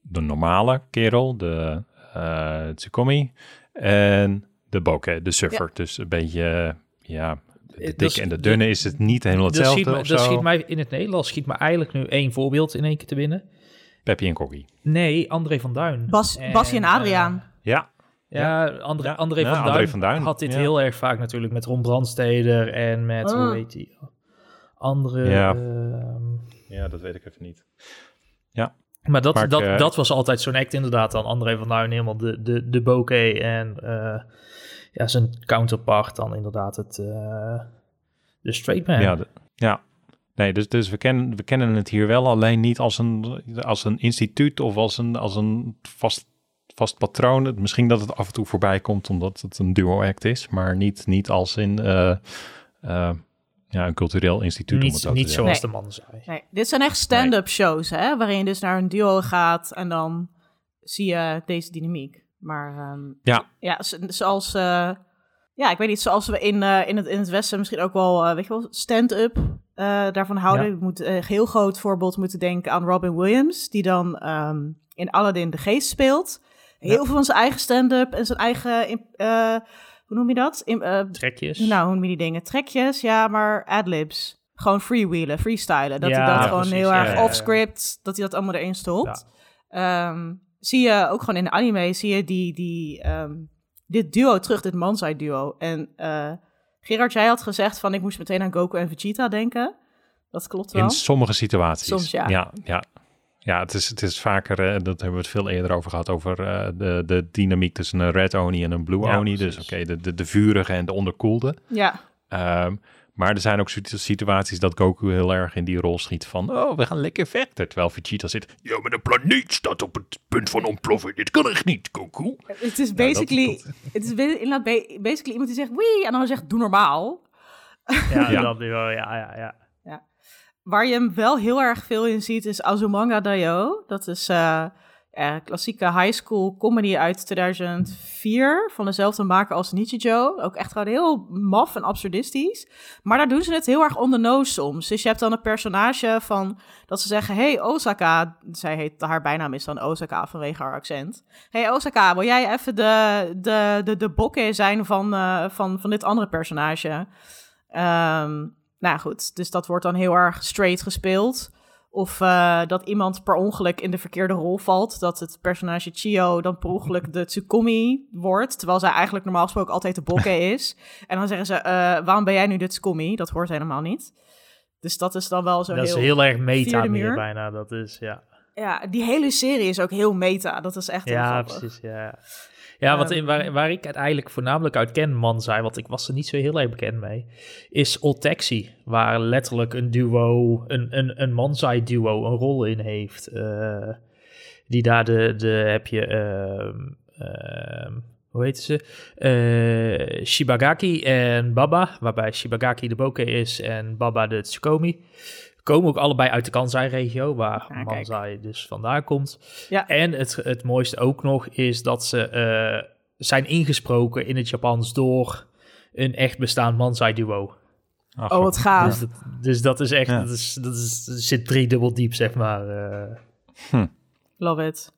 de normale kerel, de eh Tsukomi, en de Bokeh, de surfer. Dus een beetje, ja, de Eh, dikke dat is- en de dunne is het niet helemaal dat schiet, hetzelfde me- of dat schiet mij in het Nederlands schiet me eigenlijk nu één voorbeeld in één keer te binnen. Peppy en Kokkie. Nee, André van Duin. Bas, Basje en eh, Adriaan. Ja, ja, André, Ja, André, ja, van, André Duin van Duin, had dit ja. heel erg vaak natuurlijk met Ron Brandsteder en met, Ah. hoe heet die, andere... Ja. ehm, ja, dat weet ik even niet. maar dat, Maar ik, dat, eh, dat was altijd zo'n act inderdaad dan. André van Duin helemaal de, de, de bokeh en eh, ja, zijn counterpart dan inderdaad het, eh, de straight man. Ja, de- ja. Nee, dus, dus we, kennen, we kennen het hier wel, alleen niet als een, als een instituut of als een, als een vast, vast patroon. Het- Misschien dat het af en toe voorbij komt omdat het een duo-act is, maar niet, niet als in eh, eh, ja, een cultureel instituut. om het niet niet zoals Nee. de man zei. Nee, dit zijn echt stand-up shows, hè? Waarin je dus naar een duo gaat en dan zie je deze dynamiek. Maar ehm, Ja. ja, zoals, eh, ja, ik weet niet, zoals we in, eh, in, het, in het Westen misschien ook wel, eh, weet je wel, stand-up daarvan houden. Ja. Ik moet een heel groot voorbeeld moeten denken aan Robin Williams, die dan ehm, in Aladdin de geest speelt. Heel Ja. veel van zijn eigen stand-up en zijn eigen, hoe noem je dat? Eh, Trekjes. nou, hoe noem je die dingen? Trekjes, ja, maar adlibs. Gewoon freewheelen, freestylen. Dat Ja, hij dat gewoon precies. heel erg off-script, dat hij dat allemaal erin stopt. Ehm, zie je ook gewoon in de anime, zie je die, die, ehm, dit duo terug, dit Mansai duo. En eh, Gerard, jij had gezegd van ik moest meteen aan Goku en Vegeta denken. Dat klopt wel. In sommige situaties. Soms, ja. Ja, ja. Ja, het is, het is vaker, eh, dat hebben we het veel eerder over gehad, over eh, de, de dynamiek tussen een red Oni en een blue Ja, Oni. Dus oké, de, de, de vurige en de onderkoelde. Ja, Ehm, maar er zijn ook situ- situaties dat Goku heel erg in die rol schiet van... oh, we gaan lekker vechten. Terwijl Vegeta zit... ja, maar de planeet staat op het punt van ontploffen. Dit kan echt niet, Goku. het is dat- basically, dat- het is inderdaad basically iemand die zegt wee en dan zegt doe normaal. Ja, Ja. dat wel, ja, ja, ja. Waar je hem wel heel erg veel in ziet is Azumanga Daioh. Dat is eh eh, klassieke high school comedy uit 2004 van dezelfde maker als Nichijou. Ook echt gewoon heel maf en absurdistisch. Maar daar doen ze het heel erg on the nose soms. Dus je hebt dan een personage van dat ze zeggen: Hey Osaka, zij heet haar bijnaam is dan Osaka vanwege haar accent. Hey Osaka, wil jij even de, de, de, de bokken zijn van, eh, van, van dit andere personage? Ehm, nou goed, dus dat wordt dan heel erg straight gespeeld. Of eh, dat iemand per ongeluk in de verkeerde rol valt. Dat het personage Chio dan per ongeluk de Tsukomi wordt. Terwijl zij eigenlijk normaal gesproken altijd de bokke is. En dan zeggen ze, eh, waarom ben jij nu de Tsukomi? Dat hoort helemaal niet. Dus dat is dan wel zo dat heel... is heel erg meta meer bijna. Dat is, ja. Ja, die hele serie is ook heel meta. Dat is echt heel Ja, precies, ja. Ja, wat Ehm, in, waar, waar ik uiteindelijk voornamelijk uit ken, man zei, want ik was er niet zo heel erg bekend mee, is Old Taxi, waar letterlijk een duo, een, een, een manzai duo een rol in heeft. eh, die daar de, de heb je, ehm, ehm, hoe heet ze? Eh, Shibagaki en Baba, waarbij Shibagaki de bokeh is en Baba de Tsukomi. Komen ook allebei uit de Kansai-regio, waar kijk. Manzai dus vandaan komt. Ja. En het, het mooiste ook nog is dat ze eh, zijn ingesproken in het Japans door een echt bestaand Manzai-duo. Ach, Oh, wat gaaf. Dus, dat, dus dat is echt, Ja. dat, is, dat is, dat zit drie dubbel diep, zeg maar. eh. Love it.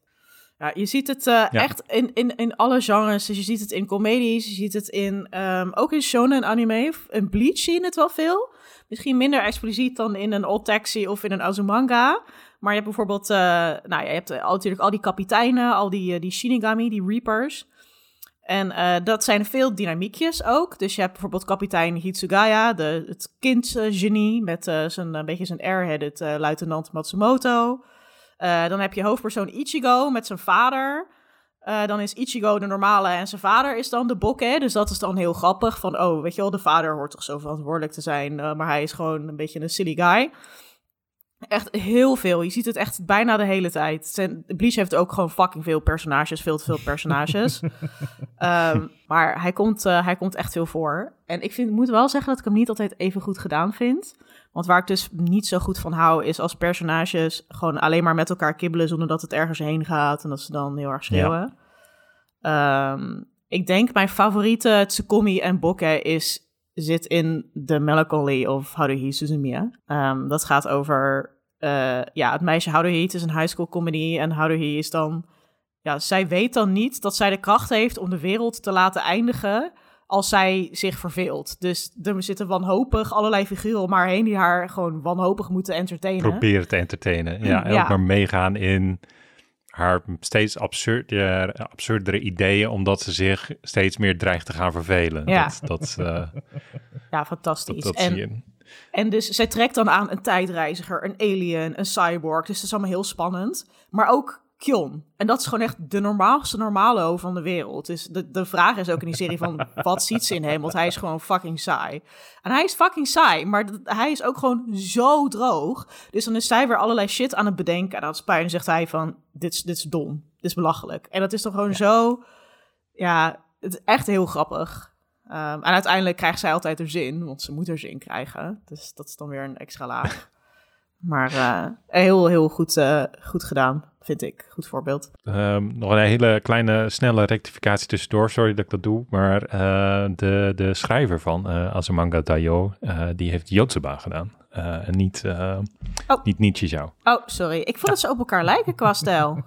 Ja, je ziet het eh, Ja. echt in, in, in alle genres. Dus je ziet het in comedies, je ziet het in, ehm, ook in shonen anime. In Bleach zie je het wel veel. Misschien minder expliciet dan in een Old Taxi of in een Azumanga. Maar je hebt bijvoorbeeld, eh, nou ja, je hebt al, natuurlijk al die kapiteinen, al die, eh, die Shinigami, die Reapers. En eh, dat zijn veel dynamiekjes ook. Dus je hebt bijvoorbeeld kapitein Hitsugaya, de, het kindgenie, met eh, zijn, een beetje zijn airheaded eh, luitenant Matsumoto. Eh, dan heb je hoofdpersoon Ichigo met zijn vader. Eh, dan is Ichigo de normale en zijn vader is dan de bokke. Dus dat is dan heel grappig. Van, oh, weet je wel, de vader hoort toch zo verantwoordelijk te zijn. eh, maar hij is gewoon een beetje een silly guy. Echt heel veel. Je ziet het echt bijna de hele tijd. Zijn, Bleach heeft ook gewoon fucking veel personages. Veel te veel personages. Ehm, maar hij komt, eh, hij komt echt veel voor. En ik vind, moet wel zeggen dat ik hem niet altijd even goed gedaan vind. Want waar ik dus niet zo goed van hou, is als personages gewoon alleen maar met elkaar kibbelen zonder dat het ergens heen gaat en dat ze dan heel erg schreeuwen. Ehm, ik denk mijn favoriete Tsukomi en Bokke is, zit in The Melancholy of Haruhi Suzumiya. Um, dat gaat over uh, ja, het meisje Haruhi. Het is een high school comedy en Haruhi is dan... Ja, zij weet dan niet dat zij de kracht heeft om de wereld te laten eindigen als zij zich verveelt. Dus er zitten wanhopig allerlei figuren om haar heen die haar gewoon wanhopig moeten entertainen. Proberen te entertainen, ja. En ook maar meegaan in haar steeds absurde, absurdere ideeën, omdat ze zich steeds meer dreigt te gaan vervelen. Ja, dat, dat uh, ja fantastisch. Dat, dat en, zie je. En dus zij trekt dan aan een tijdreiziger, een alien, een cyborg. Dus dat is allemaal heel spannend. Maar ook Kyon. En dat is gewoon echt de normaalste normalo van de wereld. Dus de, de vraag is ook in die serie van, wat ziet ze in hem? Want hij is gewoon fucking saai. En hij is fucking saai, maar hij is ook gewoon zo droog. Dus dan is zij weer allerlei shit aan het bedenken. En dan is en zegt hij van, dit is, dit is dom. Dit is belachelijk. En dat is toch gewoon zo... Ja, het is echt heel grappig. Um, en uiteindelijk krijgt zij altijd er zin, want ze moet er zin krijgen. Dus dat is dan weer een extra laag. Maar uh, heel, heel goed, uh, goed gedaan vind ik. Goed voorbeeld. Um, nog een hele kleine, snelle rectificatie tussendoor. Sorry dat ik dat doe. Maar uh, de, de schrijver van Azumanga Daioh, die heeft Yotsuba gedaan. en niet, oh. niet Nichijou. Oh, sorry. Ik vond dat ze op elkaar lijken qua stijl.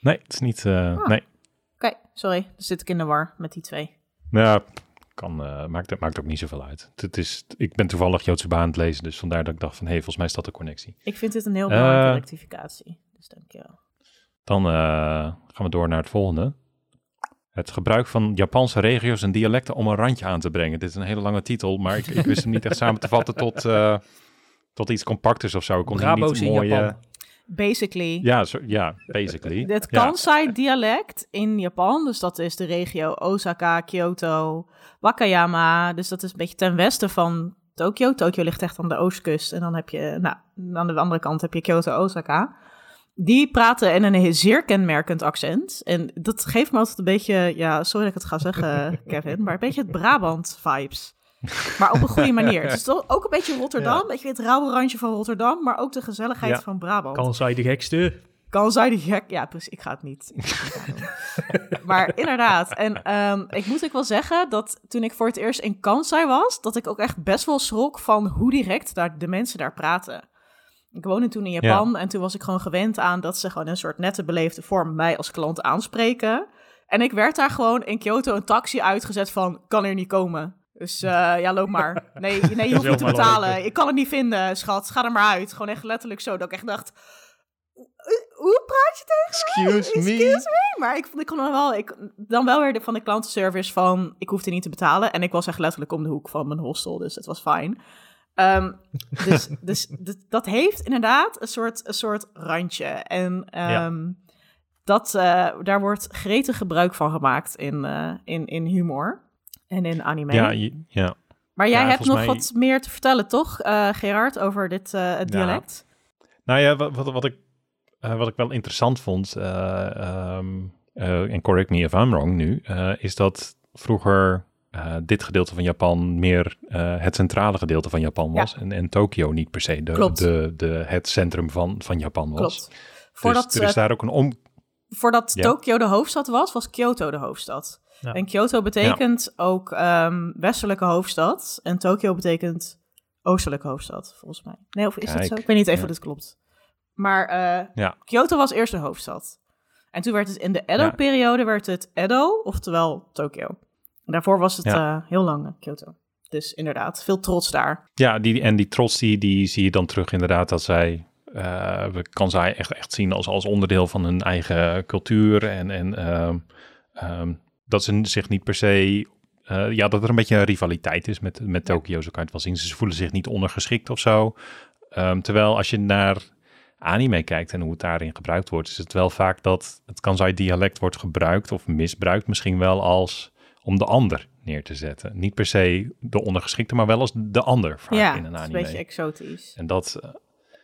nee, het is niet... Oh. Nee. Oké, okay, sorry. Dan zit ik in de war met die twee. Ja, kan, uh, maakt, maakt ook niet zoveel uit. Het is, ik ben toevallig Joodse baan aan het lezen, dus vandaar dat ik dacht van, hé, hey, volgens mij is dat de connectie. Ik vind dit een heel belangrijke uh, rectificatie. Dan uh, gaan we door naar het volgende. Het gebruik van Japanse regio's en dialecten om een randje aan te brengen. Dit is een hele lange titel, maar ik, ik wist hem niet echt samen te vatten tot, uh, tot iets compacters of zo. Ik kon Brabo's niet mooi, in Japan. Basically. Ja, ja basically. Het Kansai-dialect in Japan, dus dat is de regio Osaka, Kyoto, Wakayama. Dus dat is een beetje ten westen van Tokio. Tokio ligt echt aan de oostkust. En dan heb je, nou, aan de andere kant heb je Kyoto, Osaka. Die praten in een zeer kenmerkend accent. En dat geeft me altijd een beetje, ja, sorry dat ik het ga zeggen, Kevin, maar een beetje het Brabant-vibes. Maar op een goede manier. Het is toch ook een beetje Rotterdam, weet je, het rauwe randje van Rotterdam, maar ook de gezelligheid van Brabant. Kan zij de gekste? Kan zij de gek? Ja, precies. Ik ga het niet. maar inderdaad. En um, ik moet ook wel zeggen dat toen ik voor het eerst in Kansai was, dat ik ook echt best wel schrok van hoe direct daar de mensen daar praten. Ik woonde toen in Japan en toen was ik gewoon gewend aan dat ze gewoon een soort nette beleefde vorm mij als klant aanspreken. En ik werd daar gewoon in Kyoto een taxi uitgezet van, kan er niet komen. Dus uh, ja, loop maar. Nee, nee je hoeft niet te betalen. Ik kan het niet vinden, schat. Ga er maar uit. Gewoon echt letterlijk zo dat ik echt dacht... Hoe praat je tegen Excuse me? Excuse me? Maar ik, ik kon dan wel, ik, dan wel weer van de klantenservice van... Ik hoefde niet te betalen. En ik was echt letterlijk om de hoek van mijn hostel, dus het was fijn. Um, dus dus dat heeft inderdaad een soort, een soort randje. En um, ja. dat, uh, daar wordt gretig gebruik van gemaakt in, uh, in, in humor en in anime. Ja, ja. Maar jij ja, hebt nog mij... wat meer te vertellen, toch, uh, Gerard, over dit het dialect? Nou ja, wat, wat, wat ik, wat ik wel interessant vond, um, en correct me if I'm wrong nu, is dat vroeger dit gedeelte van Japan meer het centrale gedeelte van Japan was. Ja. En, en Tokio niet per se de, de, de, het centrum van, van Japan was. Klopt. Voordat, dus er is daar ook een om... Voordat. Tokio de hoofdstad was, was Kyoto de hoofdstad. Ja. En Kyoto betekent ook um, westelijke hoofdstad. En Tokio betekent oostelijke hoofdstad, volgens mij. Nee, of is Kijk, dat zo? Ik weet niet even of dit klopt. Maar uh, Kyoto was eerst de hoofdstad. En toen werd het in de Edo-periode werd het Edo, oftewel Tokio. Daarvoor was het uh, heel lang uh, Kyoto. Dus inderdaad, veel trots daar. Ja, die, en die trots die, die zie je dan terug inderdaad dat zij... Uh, kan zij echt, echt zien als, als onderdeel van hun eigen cultuur. En, en um, um, dat ze zich niet per se... ja, dat er een beetje een rivaliteit is met, met Tokio, zo kan je het wel zien. Ze voelen zich niet ondergeschikt of zo. Um, terwijl als je naar anime kijkt en hoe het daarin gebruikt wordt... is het wel vaak dat het Kansai-dialect wordt gebruikt of misbruikt misschien wel als om de ander neer te zetten. Niet per se de ondergeschikte, maar wel als de ander vaak ja, in een anime. Ja, een beetje exotisch. En dat... Uh,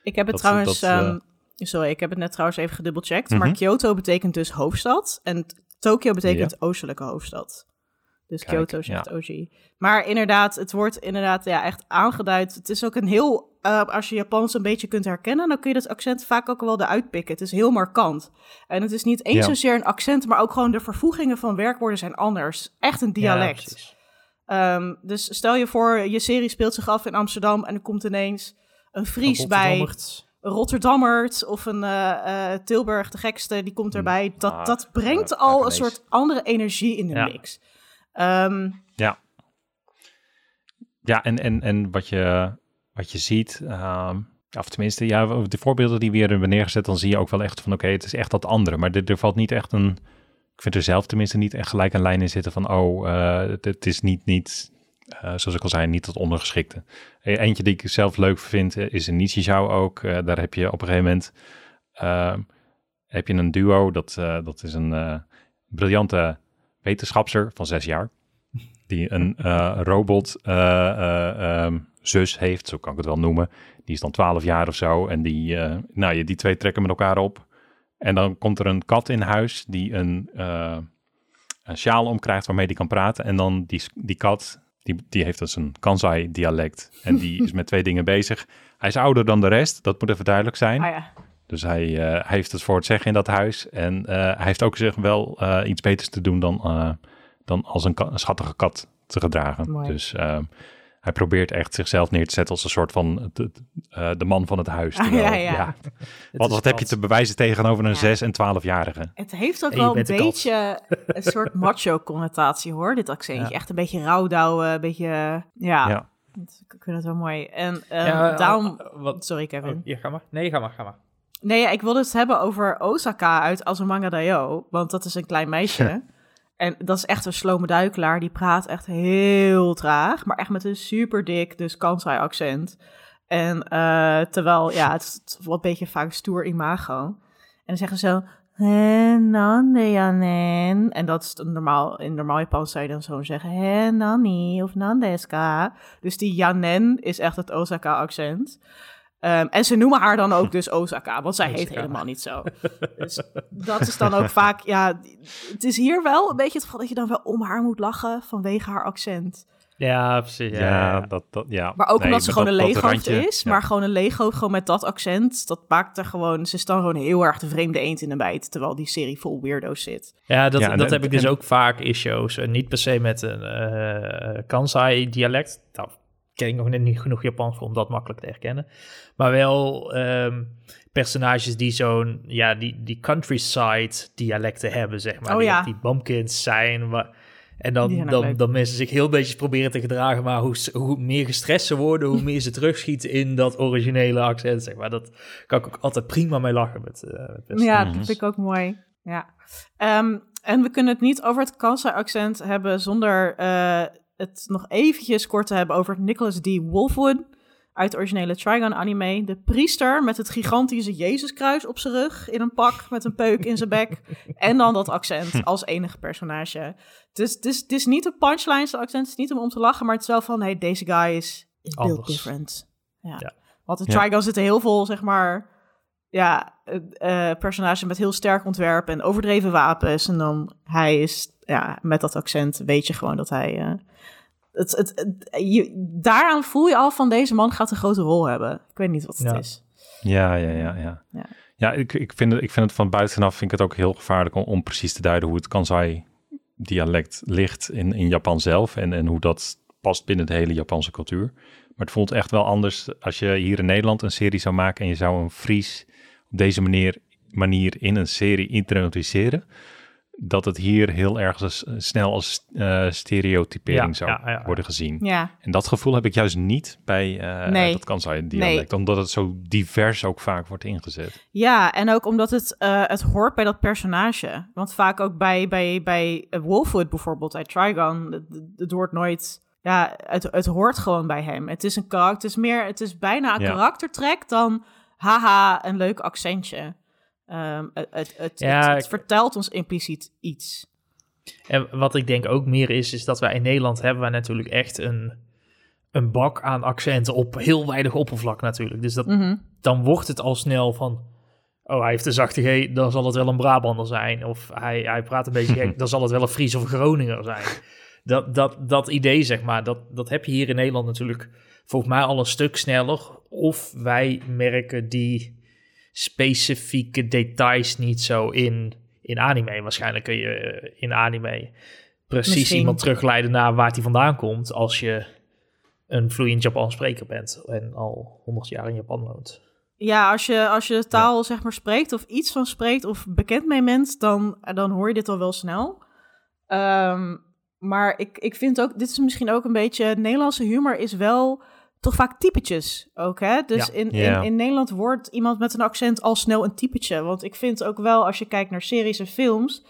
ik heb het dat, trouwens... Dat, uh, um, sorry, ik heb het net trouwens even gedubbelcheckt. Mm -hmm. Maar Kyoto betekent dus hoofdstad en Tokio betekent ja. oostelijke hoofdstad. Dus Kijk, Kyoto zegt OG. Maar inderdaad, het wordt inderdaad ja, echt aangeduid. Het is ook een heel... eh, als je Japans een beetje kunt herkennen... dan kun je dat accent vaak ook wel eruit pikken. Het is heel markant. En het is niet eens Ja. zozeer een accent... maar ook gewoon de vervoegingen van werkwoorden zijn anders. Echt een Ja, dialect. Ehm, dus stel je voor, je serie speelt zich af in Amsterdam... en er komt ineens een Fries bij... Rotterdammert. of een eh, eh, Tilburg, de gekste, die komt erbij. Dat, Ah, dat brengt ja, al een soort andere energie in de Ja. mix. Ehm, Ja, en, en, en wat, je, wat je ziet, ehm, of tenminste, ja, de voorbeelden die we hier hebben neergezet, dan zie je ook wel echt van, oké, het is echt dat andere. Maar er, er valt niet echt een, ik vind er zelf tenminste niet echt gelijk een lijn in zitten van, oh, eh, het, het is niet, niet eh, zoals ik al zei, niet dat ondergeschikte. E- Eentje die ik zelf leuk vind, eh, is een Nichijou ook. Eh, daar heb je op een gegeven moment, heb je een duo, dat, dat is een briljante wetenschapster van zes jaar die een robot eh, eh, ehm, zus heeft, zo kan ik het wel noemen. Die is dan 12 jaar of zo en die, nou, die twee trekken met elkaar op. En dan komt er een kat in huis die een, een sjaal omkrijgt waarmee die kan praten. En dan die, die kat, die, die heeft dus een Kansai-dialect en die is met twee dingen bezig. Hij is ouder dan de rest, dat moet even duidelijk zijn. ah ja. Dus hij, eh, hij heeft het voor het zeggen in dat huis. En eh, hij heeft ook zich wel eh, iets beters te doen dan, dan als een, ka- een schattige kat te gedragen. Mooi. Dus ehm, hij probeert echt zichzelf neer te zetten als een soort van de, eh, de man van het huis. Ah, Terwijl, ja, ja. Wat, heb je te bewijzen tegenover een Ja. 6 en 12-jarige? Het heeft ook wel een kat. beetje een soort macho-connotatie, hoor, dit accentje. Ja. Echt een beetje rouwdouwen, een beetje... Ja, Ja. ik vind het wel mooi. En ehm, Ja, daarom... eh, wat, Sorry, Kevin. oh, ja, ga maar. Nee, ga maar, ga maar. Nee, ja, ik wilde het hebben over Osaka uit Azumanga Daioh. Want dat is een klein meisje. En dat is echt een slome duikelaar. Die praat echt heel traag. Maar echt met een super dik, dus Kansai-accent. En eh, terwijl, ja, het is wel een beetje vaak stoer imago. En dan zeggen ze zo... En dat is normaal, in normaal Japans zou je dan zo zeggen... Hè, nani of nandeska. Dus die yanen is echt het Osaka-accent. Ehm, en ze noemen haar dan ook dus Osaka, want zij heet helemaal niet zo. Dus dat is dan ook vaak, ja, het is hier wel een beetje het geval dat je dan wel om haar moet lachen vanwege haar accent. Ja, precies. Ja, Ja, ja. Dat, dat, ja. Maar ook Nee, omdat ze gewoon dat- een leeghoofd is, ja. maar gewoon een leeghoofd gewoon met dat accent, dat maakt er gewoon, ze is dan gewoon heel erg de vreemde eend in de bijt, terwijl die serie vol weirdo's zit. Ja, dat, Ja, en- dat heb ik dus en- ook vaak in shows. En niet per se met een eh Kansai-dialect. Daar ken ik nog net niet genoeg Japans voor om dat makkelijk te herkennen. Maar wel ehm, personages die zo'n, ja, die, die countryside-dialecten hebben, zeg maar. Oh die, ja. die bumpkins zijn. Waar, en dan, dan, dan mensen zich heel beetje proberen te gedragen. Maar hoe, hoe meer gestrest ze worden, hoe meer ze terugschieten in dat originele accent, zeg maar. Dat kan ik ook altijd prima mee lachen met, eh met personages. Ja, Mhm. dat vind ik ook mooi. Ja. Ehm, en we kunnen het niet over het Kansai-accent hebben zonder eh, het nog eventjes kort te hebben over Nicholas D. Wolfwood uit de originele Trigun anime. De priester met het gigantische Jezuskruis op zijn rug in een pak met een peuk in zijn bek. en dan dat accent als enige personage. Dus het is, het is niet een punchline, het accent het is niet om om te lachen, maar het is wel van, hey, deze guy is, is built different. Ja. Ja. Want in Ja. Trigun zitten heel veel, zeg maar, ja, eh, personages met heel sterk ontwerp en overdreven wapens. En dan hij is, ja, met dat accent weet je gewoon dat hij... eh, het, het, het- je, daaraan voel je al van deze man gaat een grote rol hebben. Ik weet niet wat het Ja. is. Ja, ja, ja, ja. Ja. Ja, ik, ik, vind het, ik vind het van buitenaf vind ik het ook heel gevaarlijk om, om precies te duiden hoe het Kansai-dialect ligt in, in Japan zelf en, en hoe dat past binnen de hele Japanse cultuur. Maar het voelt echt wel anders als je hier in Nederland een serie zou maken en je zou een Fries op deze manier, manier in een serie introduceren. Dat het hier heel erg s- snel als eh, stereotypering Ja, zou ja, ja, ja. worden gezien. Ja, En dat gevoel heb ik juist niet bij eh, Nee. dat Kansai-dialect, omdat het zo divers ook vaak wordt ingezet. ja en ook omdat het, eh, het hoort bij dat personage. Want vaak ook bij, bij, bij eh, Wolfwood bijvoorbeeld, uit Trigon, het, het hoort nooit... Ja, het, het hoort gewoon bij hem. Het is een karakter, het is meer, het is bijna een Ja. karaktertrek dan haha, een leuk accentje. Ehm, het, het, het, Ja, het, het ik- vertelt ons impliciet iets. En wat ik denk ook meer is, is dat wij in Nederland hebben wij natuurlijk echt een, een bak aan accenten op heel weinig oppervlak natuurlijk. Dus dat, Mhm. dan wordt het al snel van, oh hij heeft een zachte G, dan zal het wel een Brabander zijn. Of hij, hij praat een beetje gek, dan zal het wel een Fries of een Groninger zijn. dat, dat, dat idee, zeg maar, dat, dat heb je hier in Nederland natuurlijk volgens mij al een stuk sneller. Of wij merken die specifieke details niet zo in, in anime. Waarschijnlijk kun je eh, in anime precies Misschien. iemand terugleiden naar waar hij vandaan komt als je een vloeiend Japans spreker bent en al 100 jaar in Japan woont. Ja, als je, als je de taal zeg maar spreekt of iets van spreekt of bekend mee bent, dan, dan hoor je dit al wel snel. Ehm, maar ik, ik vind ook, dit is misschien ook een beetje, Nederlandse humor is wel toch vaak typetjes ook, hè? Dus Ja. in, in, in Nederland wordt iemand met een accent al snel een typetje. Want ik vind ook wel, als je kijkt naar series en films,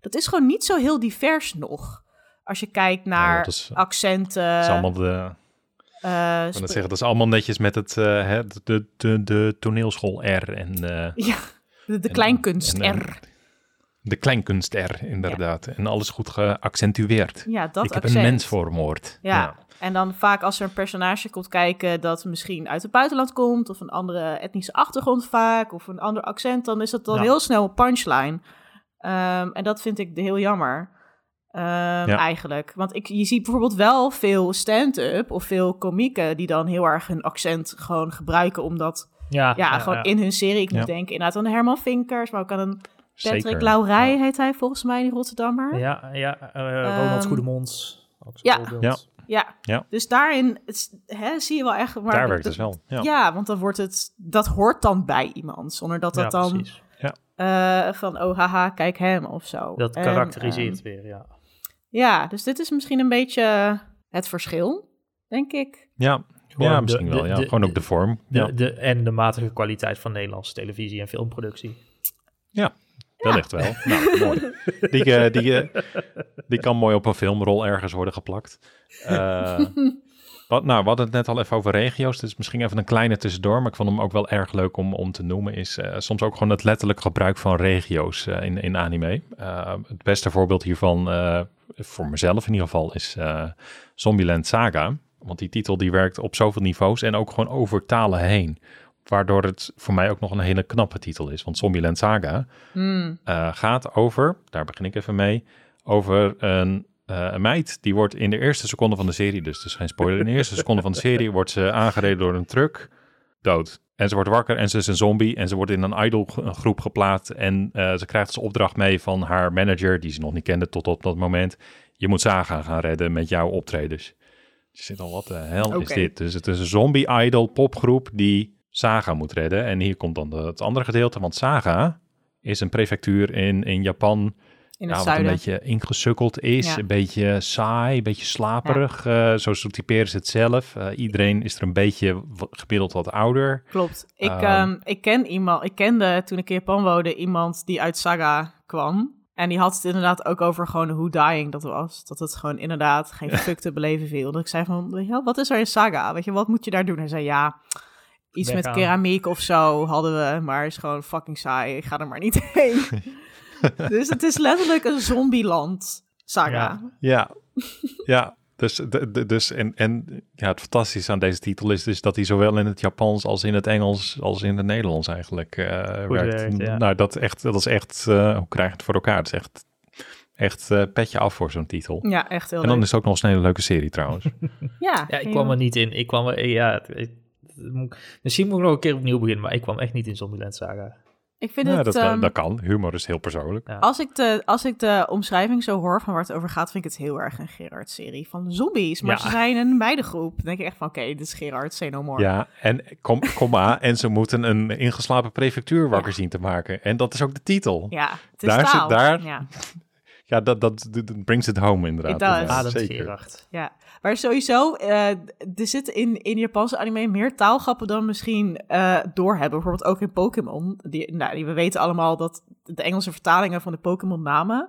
dat is gewoon niet zo heel divers nog. Als je kijkt naar dat is- accenten. Dat is allemaal de, eh, ik kan sp- het zeggen, dat is allemaal netjes met het, eh, hè, de, de, de toneelschool R en eh, ja, de, de en- kleinkunst en, eh, R. De kleinkunst R, inderdaad. En alles goed geaccentueerd. Ja, dat ik heb een mens vermoord. Ja. En dan vaak als er een personage komt kijken dat misschien uit het buitenland komt, of een andere etnische achtergrond vaak, of een ander accent, dan is dat dan Ja. heel snel een punchline. Ehm, en dat vind ik heel jammer. Ehm, Eigenlijk. Want ik, je ziet bijvoorbeeld wel veel stand-up of veel komieken die dan heel erg hun accent gewoon gebruiken, omdat Ja, ja, gewoon in hun serie, ik moet Ja. denken inderdaad aan Herman Vinkers, maar ook aan een Patrick Zeker. Laurij Ja. heet hij volgens mij, die Rotterdammer. Ja, ja eh, Ronald Ehm, Goedemond. ook zo'n ja. voorbeeld. Ja. Ja, Ja. dus daarin het, hè, zie je wel echt... Maar Daar werkt het wel. Ja. Ja. want dan wordt het, dat hoort dan bij iemand, zonder dat dat Ja, dan precies. eh, van, oh haha, kijk hem of zo. Dat En, karakteriseert ehm, weer, ja. ja, dus dit is misschien een beetje het verschil, denk ik. Ja. Gewoon ja, de- misschien wel. de- Ja. de- Gewoon ook de vorm. De, Ja, de, en de matige kwaliteit van Nederlandse televisie en filmproductie. Wellicht wel. Nou, mooi. Die, eh, die, eh, die kan mooi op een filmrol ergens worden geplakt. Eh, wat, nou, we hadden het net al even over regio's. Dus misschien even een kleine tussendoor. Maar ik vond hem ook wel erg leuk om, om te noemen. Is soms ook gewoon het letterlijk gebruik van regio's in, in anime. Het beste voorbeeld hiervan, voor mezelf in ieder geval, is Zombieland Saga. Want die titel die werkt op zoveel niveaus en ook gewoon over talen heen. Waardoor het voor mij ook nog een hele knappe titel is. Want Zombieland Saga Hmm. eh, gaat over, daar begin ik even mee, over een, eh, een meid die wordt in de eerste seconde van de serie, dus is geen spoiler, in de eerste seconde van de serie wordt ze aangereden door een truck, dood. En ze wordt wakker en ze is een zombie en ze wordt in een idolgroep geplaatst en eh, ze krijgt als opdracht mee van haar manager, die ze nog niet kende tot op dat moment, je moet Saga gaan redden met jouw optredens. Je zit al, wat de hel is dit? Dus het is een zombie-idol popgroep die Saga moet redden. En hier komt dan de- het andere gedeelte, want Saga is een prefectuur in, in Japan In ja, wat een beetje ingesukkeld is. Ja. Een beetje saai, een beetje slaperig. eh, zo zo typeren ze het zelf. Eh, iedereen is er een beetje gemiddeld wat ouder. Klopt. Ik, Ehm. ehm, ik ken iemand, ik kende toen ik in Japan woonde iemand die uit Saga kwam. En die had het inderdaad ook over gewoon hoe dying dat was. Dat het gewoon inderdaad geen fuck te beleven viel. Dat ik zei van, wat is er in Saga? Weet je, wat moet je daar doen? Hij zei, ja, iets met keramiek of zo hadden we. Maar is gewoon fucking saai. Ik ga er maar niet heen. dus het is letterlijk een zombieland Saga. Ja. Ja, ja. Dus, de, de- dus en, en ja, het fantastische aan deze titel is dus dat hij zowel in het Japans als in het Engels als in het Nederlands eigenlijk eh, werkt. werkt, ja. Nou, dat, echt, dat is echt, eh, hoe krijg je het voor elkaar? Het is echt, echt eh, petje af voor zo'n titel. Ja, echt heel En dan leuk. is het ook nog eens een hele leuke serie trouwens. Ja, Ja, ik kwam er niet in. Ik kwam er, ja, misschien moet ik nog een keer opnieuw beginnen, maar ik kwam echt niet in Zombieland Saga. Ik vind ja, het... dat, kan, ehm, dat kan. Humor is heel persoonlijk. Ja. Als ik, de, als ik de omschrijving zo hoor van waar het over gaat, vind ik het heel erg een Gerard-serie van zombies. Maar Ja. ze zijn een meidengroep. Dan denk ik echt van, oké, dit is Gerard, say no more. Ja, en kom, komma, en ze moeten een ingeslapen prefectuur wakker zien te maken. En dat is ook de titel. Ja, het is Daar zit- daar- Ja, dat, dat, dat brings it home inderdaad. Inderdaad. Ademt Zeker. Ja. Maar sowieso, eh, er zitten in, in Japanse anime meer taalgrappen dan misschien eh doorhebben. Bijvoorbeeld ook in Pokémon. Die, nou, die, we weten allemaal dat de Engelse vertalingen van de Pokémon-namen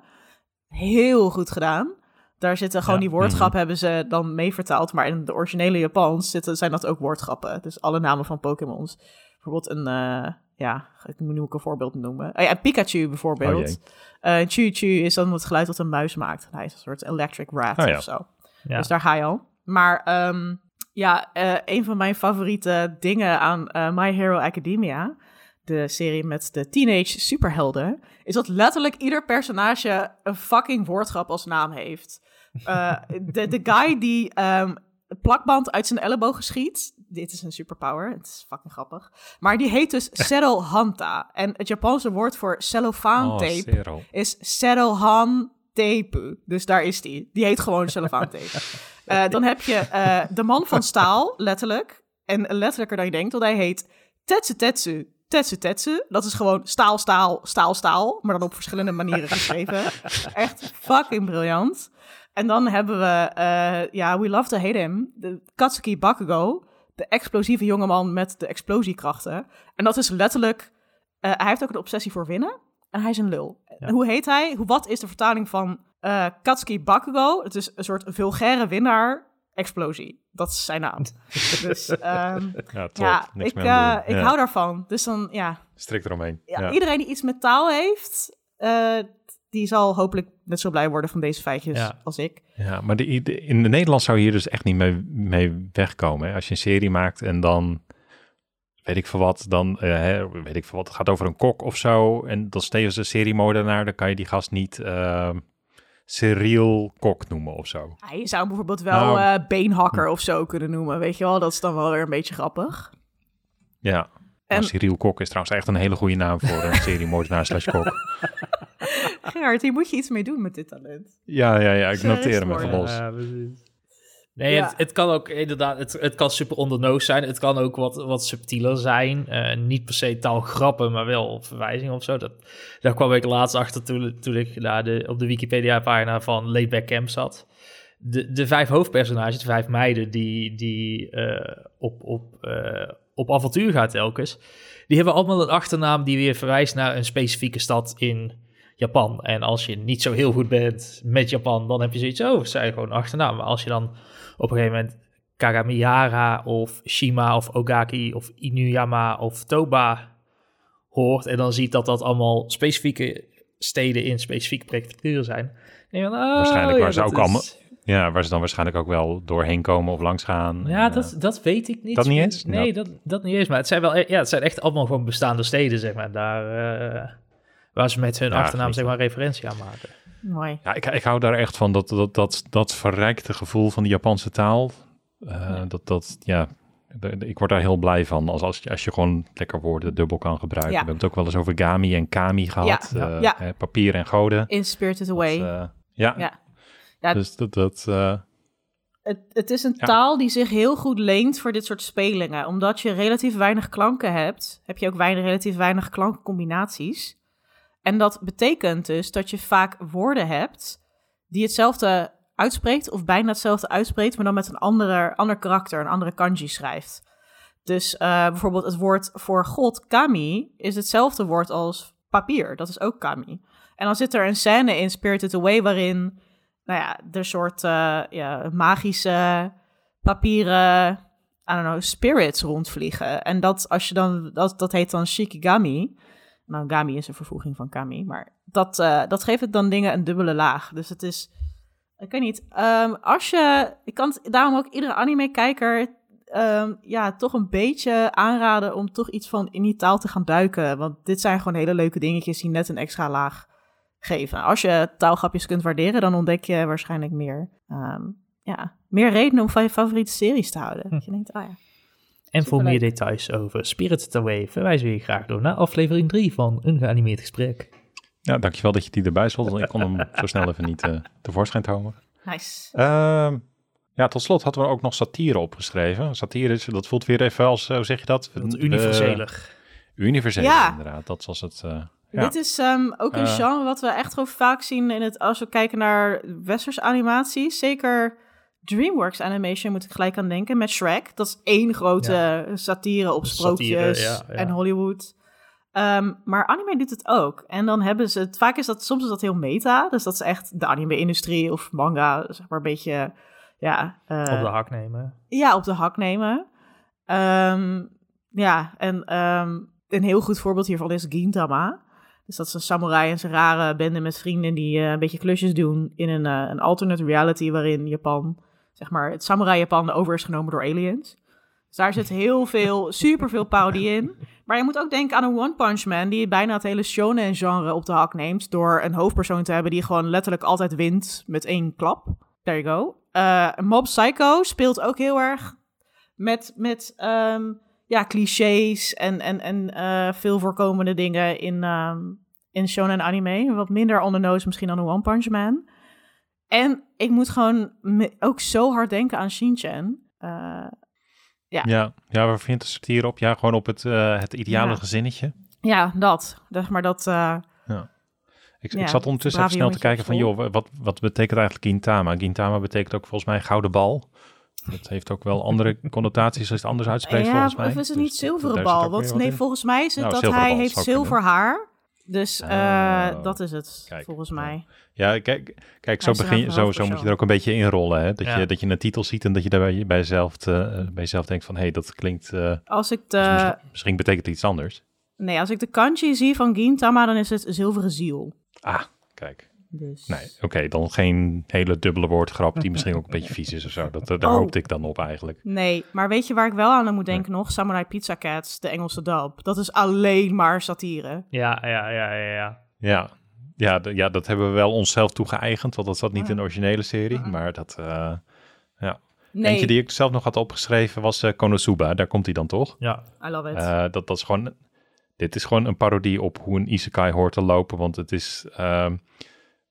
heel goed gedaan. Daar zitten gewoon Ja. die woordgrappen Mhm. hebben ze dan mee vertaald. Maar in de originele Japans zitten, zijn dat ook woordgrappen. Dus alle namen van Pokémons. Bijvoorbeeld een, eh, ja, ik moet nu ook een voorbeeld noemen. Oh ja, Pikachu bijvoorbeeld. Oh Eh Chu Chu is dan het geluid dat een muis maakt. Hij is een soort electric rat Oh ja. of zo. Ja. Dus daar ga je al. Maar ehm, ja, eh, een van mijn favoriete dingen aan eh, My Hero Academia... de serie met de teenage superhelden, is dat letterlijk ieder personage een fucking woordgrap als naam heeft. Uh, de, de guy die um, plakband uit zijn elleboog schiet, dit is een superpower, het is fucking grappig. Maar die heet dus Serohanta. En het Japanse woord voor cellophane Oh, tape Zero. is Serohan tape. Dus daar is die. Die heet gewoon cellophane tape. Eh, dan heb je eh, de man van staal, letterlijk. En letterlijker dan je denkt, want hij heet Tetsu Tetsu. Tetsu Tetsu. Dat is gewoon staal, staal, staal, staal. Maar dan op verschillende manieren geschreven. Echt fucking briljant. En dan hebben we, eh, ja, We Love to Hate Him. De Katsuki Bakugo. De explosieve jongeman met de explosiekrachten. En dat is letterlijk... eh, hij heeft ook een obsessie voor winnen. En hij is een lul. Hoe heet hij? Hoe, wat is de vertaling van eh, Katsuki Bakugo? Het is een soort vulgaire winnaar. Explosie. Dat is zijn naam. dus ehm, Ja, ik, ik hou daarvan. Dus dan, ja, Strikt eromheen. ja, Ja. iedereen die iets met taal heeft, die zal hopelijk net zo blij worden van deze feitjes Ja. als ik. Ja, maar de, de- in de Nederland zou je hier dus echt niet mee, mee wegkomen. Hè? Als je een serie maakt en dan, weet ik veel wat, dan, eh, hè, weet ik veel wat, het gaat over een kok of zo. En dan steeds een seriemoordenaar, dan kan je die gast niet Cyril Kok noemen of zo. Ja, je zou bijvoorbeeld wel Nou. eh, beenhakker of zo kunnen noemen, weet je wel. Dat is dan wel weer een beetje grappig. Ja. En- En... Cyril Kok is trouwens echt een hele goede naam voor een seriemoordenaar slash kok. Gerard, hier moet je iets mee doen met dit talent. Ja, ja, ja, ik noteer hem even los. Ja, precies. Nee, Ja. het, het kan ook inderdaad, het, het kan super ondernoos zijn. Het kan ook wat, wat subtieler zijn. Eh, niet per se taalgrappen, maar wel verwijzingen of zo. Dat, daar kwam ik laatst achter toen, toen ik naar de, op de Wikipedia-pagina van Laidback Camp zat. De, de vijf hoofdpersonages, de vijf meiden die, die eh, op, op, eh, op avontuur gaat telkens, die hebben allemaal een achternaam die weer verwijst naar een specifieke stad in Japan. En als je niet zo heel goed bent met Japan, dan heb je zoiets, oh, het zijn gewoon achternaam. Maar als je dan op een gegeven moment Kagamihara of Shima of Ogaki of Inuyama of Toba hoort en dan ziet dat dat allemaal specifieke steden in specifieke prefecturen zijn. dan oh, Waarschijnlijk ja, waar ze ook is- allemaal- Ja, waar ze dan waarschijnlijk ook wel doorheen komen of langs gaan. Ja, En, dat, dat weet ik niet. dat niet eens? Nee, dat, dat niet eens. Maar het zijn wel, e- ja, het zijn echt allemaal gewoon bestaande steden, zeg maar. Daar, eh, waar ze met hun Ja, achternaam, zeg maar, referentie aan maken. Mooi. Ja, ik, ik hou daar echt van, dat, dat, dat, dat verrijkte gevoel van de Japanse taal. Eh, Ja. Dat, dat, ja, ik word daar heel blij van, als, als, je, als je gewoon lekker woorden dubbel kan gebruiken. Ja. We hebben het ook wel eens over Gami en Kami gehad. Ja, eh, papier en goden. In Spirited Away. Dat, eh, ja. Ja. Dus dat... dat eh, Het, het is een Ja. taal die zich heel goed leent voor dit soort spelingen. Omdat je relatief weinig klanken hebt, heb je ook weinig, relatief weinig klankcombinaties. En dat betekent dus dat je vaak woorden hebt die hetzelfde uitspreekt, of bijna hetzelfde uitspreekt, maar dan met een andere, ander karakter, een andere kanji schrijft. Dus eh, bijvoorbeeld het woord voor God, kami, is hetzelfde woord als papier. Dat is ook kami. En dan zit er een scène in Spirited Away waarin nou ja, er soort eh, ja, magische papieren, I don't know, spirits rondvliegen. En dat, als je dan, dat, dat heet dan shikigami. Nou, gami is een vervoeging van kami, maar dat, eh, dat geeft het dan dingen een dubbele laag. Dus het is, ik weet niet, ehm, als je, ik kan daarom ook iedere anime-kijker ehm, ja, toch een beetje aanraden om toch iets van in die taal te gaan duiken. Want dit zijn gewoon hele leuke dingetjes die net een extra laag geven. Als je taalgrapjes kunt waarderen, dan ontdek je waarschijnlijk meer, ehm, ja, meer redenen om van je favoriete series te houden. Dat je denkt, ah ja. En voor meer details over Spirited Away verwijzen we je graag door naar aflevering 3 van Een Geanimeerd Gesprek. ja, dankjewel dat je die erbij zat. want Ik kon hem zo snel even niet eh, tevoorschijn komen. Nice. Ehm, ja, tot slot hadden we ook nog satire opgeschreven. Satire, is- dat voelt weer even als, eh, hoe zeg je dat? Wat Eh, universeler. universeler, Ja. inderdaad. Dat was het. eh, ja. Dit is ehm, ook een Eh. genre wat we echt gewoon vaak zien in het, als we kijken naar westerse animaties. Zeker DreamWorks Animation moet ik gelijk aan denken met Shrek. Dat is één grote satire op sprookjes ja. en Hollywood. Ehm, maar anime doet het ook. En dan hebben ze het, vaak is dat, soms is dat heel meta. Dus dat is echt de anime-industrie of manga, zeg maar een beetje, ja. eh, op de hak nemen. ja, op de hak nemen. Ehm, ja, en een heel goed voorbeeld hiervan is Gintama. Dus dat is een samurai en zijn rare bende met vrienden die eh, een beetje klusjes doen in een, eh, een alternate reality waarin Japan, zeg maar, het samurai Japan over is genomen door aliens. Dus daar zit heel veel, superveel parodie in. Maar je moet ook denken aan een One Punch Man... die bijna het hele shonen-genre op de hak neemt... door een hoofdpersoon te hebben die gewoon letterlijk altijd wint met één klap. There you go. Uh, Mob Psycho speelt ook heel erg met, met ehm, ja, clichés en, en, en uh, veel voorkomende dingen in, um, in shonen anime. Wat minder on the nose misschien dan een One Punch Man. En ik moet gewoon ook zo hard denken aan Shinchan. Uh, ja. Ja, ja, waar vindt de satire op? Ja, gewoon op het, uh, het ideale ja. gezinnetje. Ja, dat. Zeg maar dat... Ja. Ik, ja, ik zat ondertussen even snel te kijken van, joh, wat, wat betekent eigenlijk Gintama? Gintama betekent ook volgens mij gouden bal. Dat heeft ook wel andere connotaties als het anders uitspreekt ja, volgens mij. Of is het niet dus zilveren bal? Want nee, volgens mij is het nou, dat hij heeft zilver haar. Dus uh, uh, dat is het, kijk, volgens mij. Ja, kijk, kijk zo, begin, zo, zo moet je er ook een beetje inrollen. Hè? Dat, ja. je, dat je een titel ziet en dat je daarbij bij jezelf, uh, bij jezelf denkt van... hé, hey, dat klinkt... als ik de... Dus misschien, misschien, betekent het iets anders. Nee, als ik de kanji zie van Gintama, dan is het zilveren ziel. Ah, kijk. Dus... Nee, oké, okay, dan geen hele dubbele woordgrap die misschien ook een beetje vies is of zo. Dat, daar oh. hoopte ik dan op eigenlijk. Nee, maar weet je waar ik wel aan moet denken nog? Samurai Pizza Cats, de Engelse dub. Dat is alleen maar satire. Ja, ja, ja, ja, ja. Ja, ja, ja dat hebben we wel onszelf toegeëigend, want dat zat niet in de originele serie. Maar dat, uh, ja. Nee. Eentje die ik zelf nog had opgeschreven was uh, Konosuba. Daar komt hij dan toch? Ja. I love it. Uh, dat, dat is gewoon... Dit is gewoon een parodie op hoe een isekai hoort te lopen, want het is... Uh,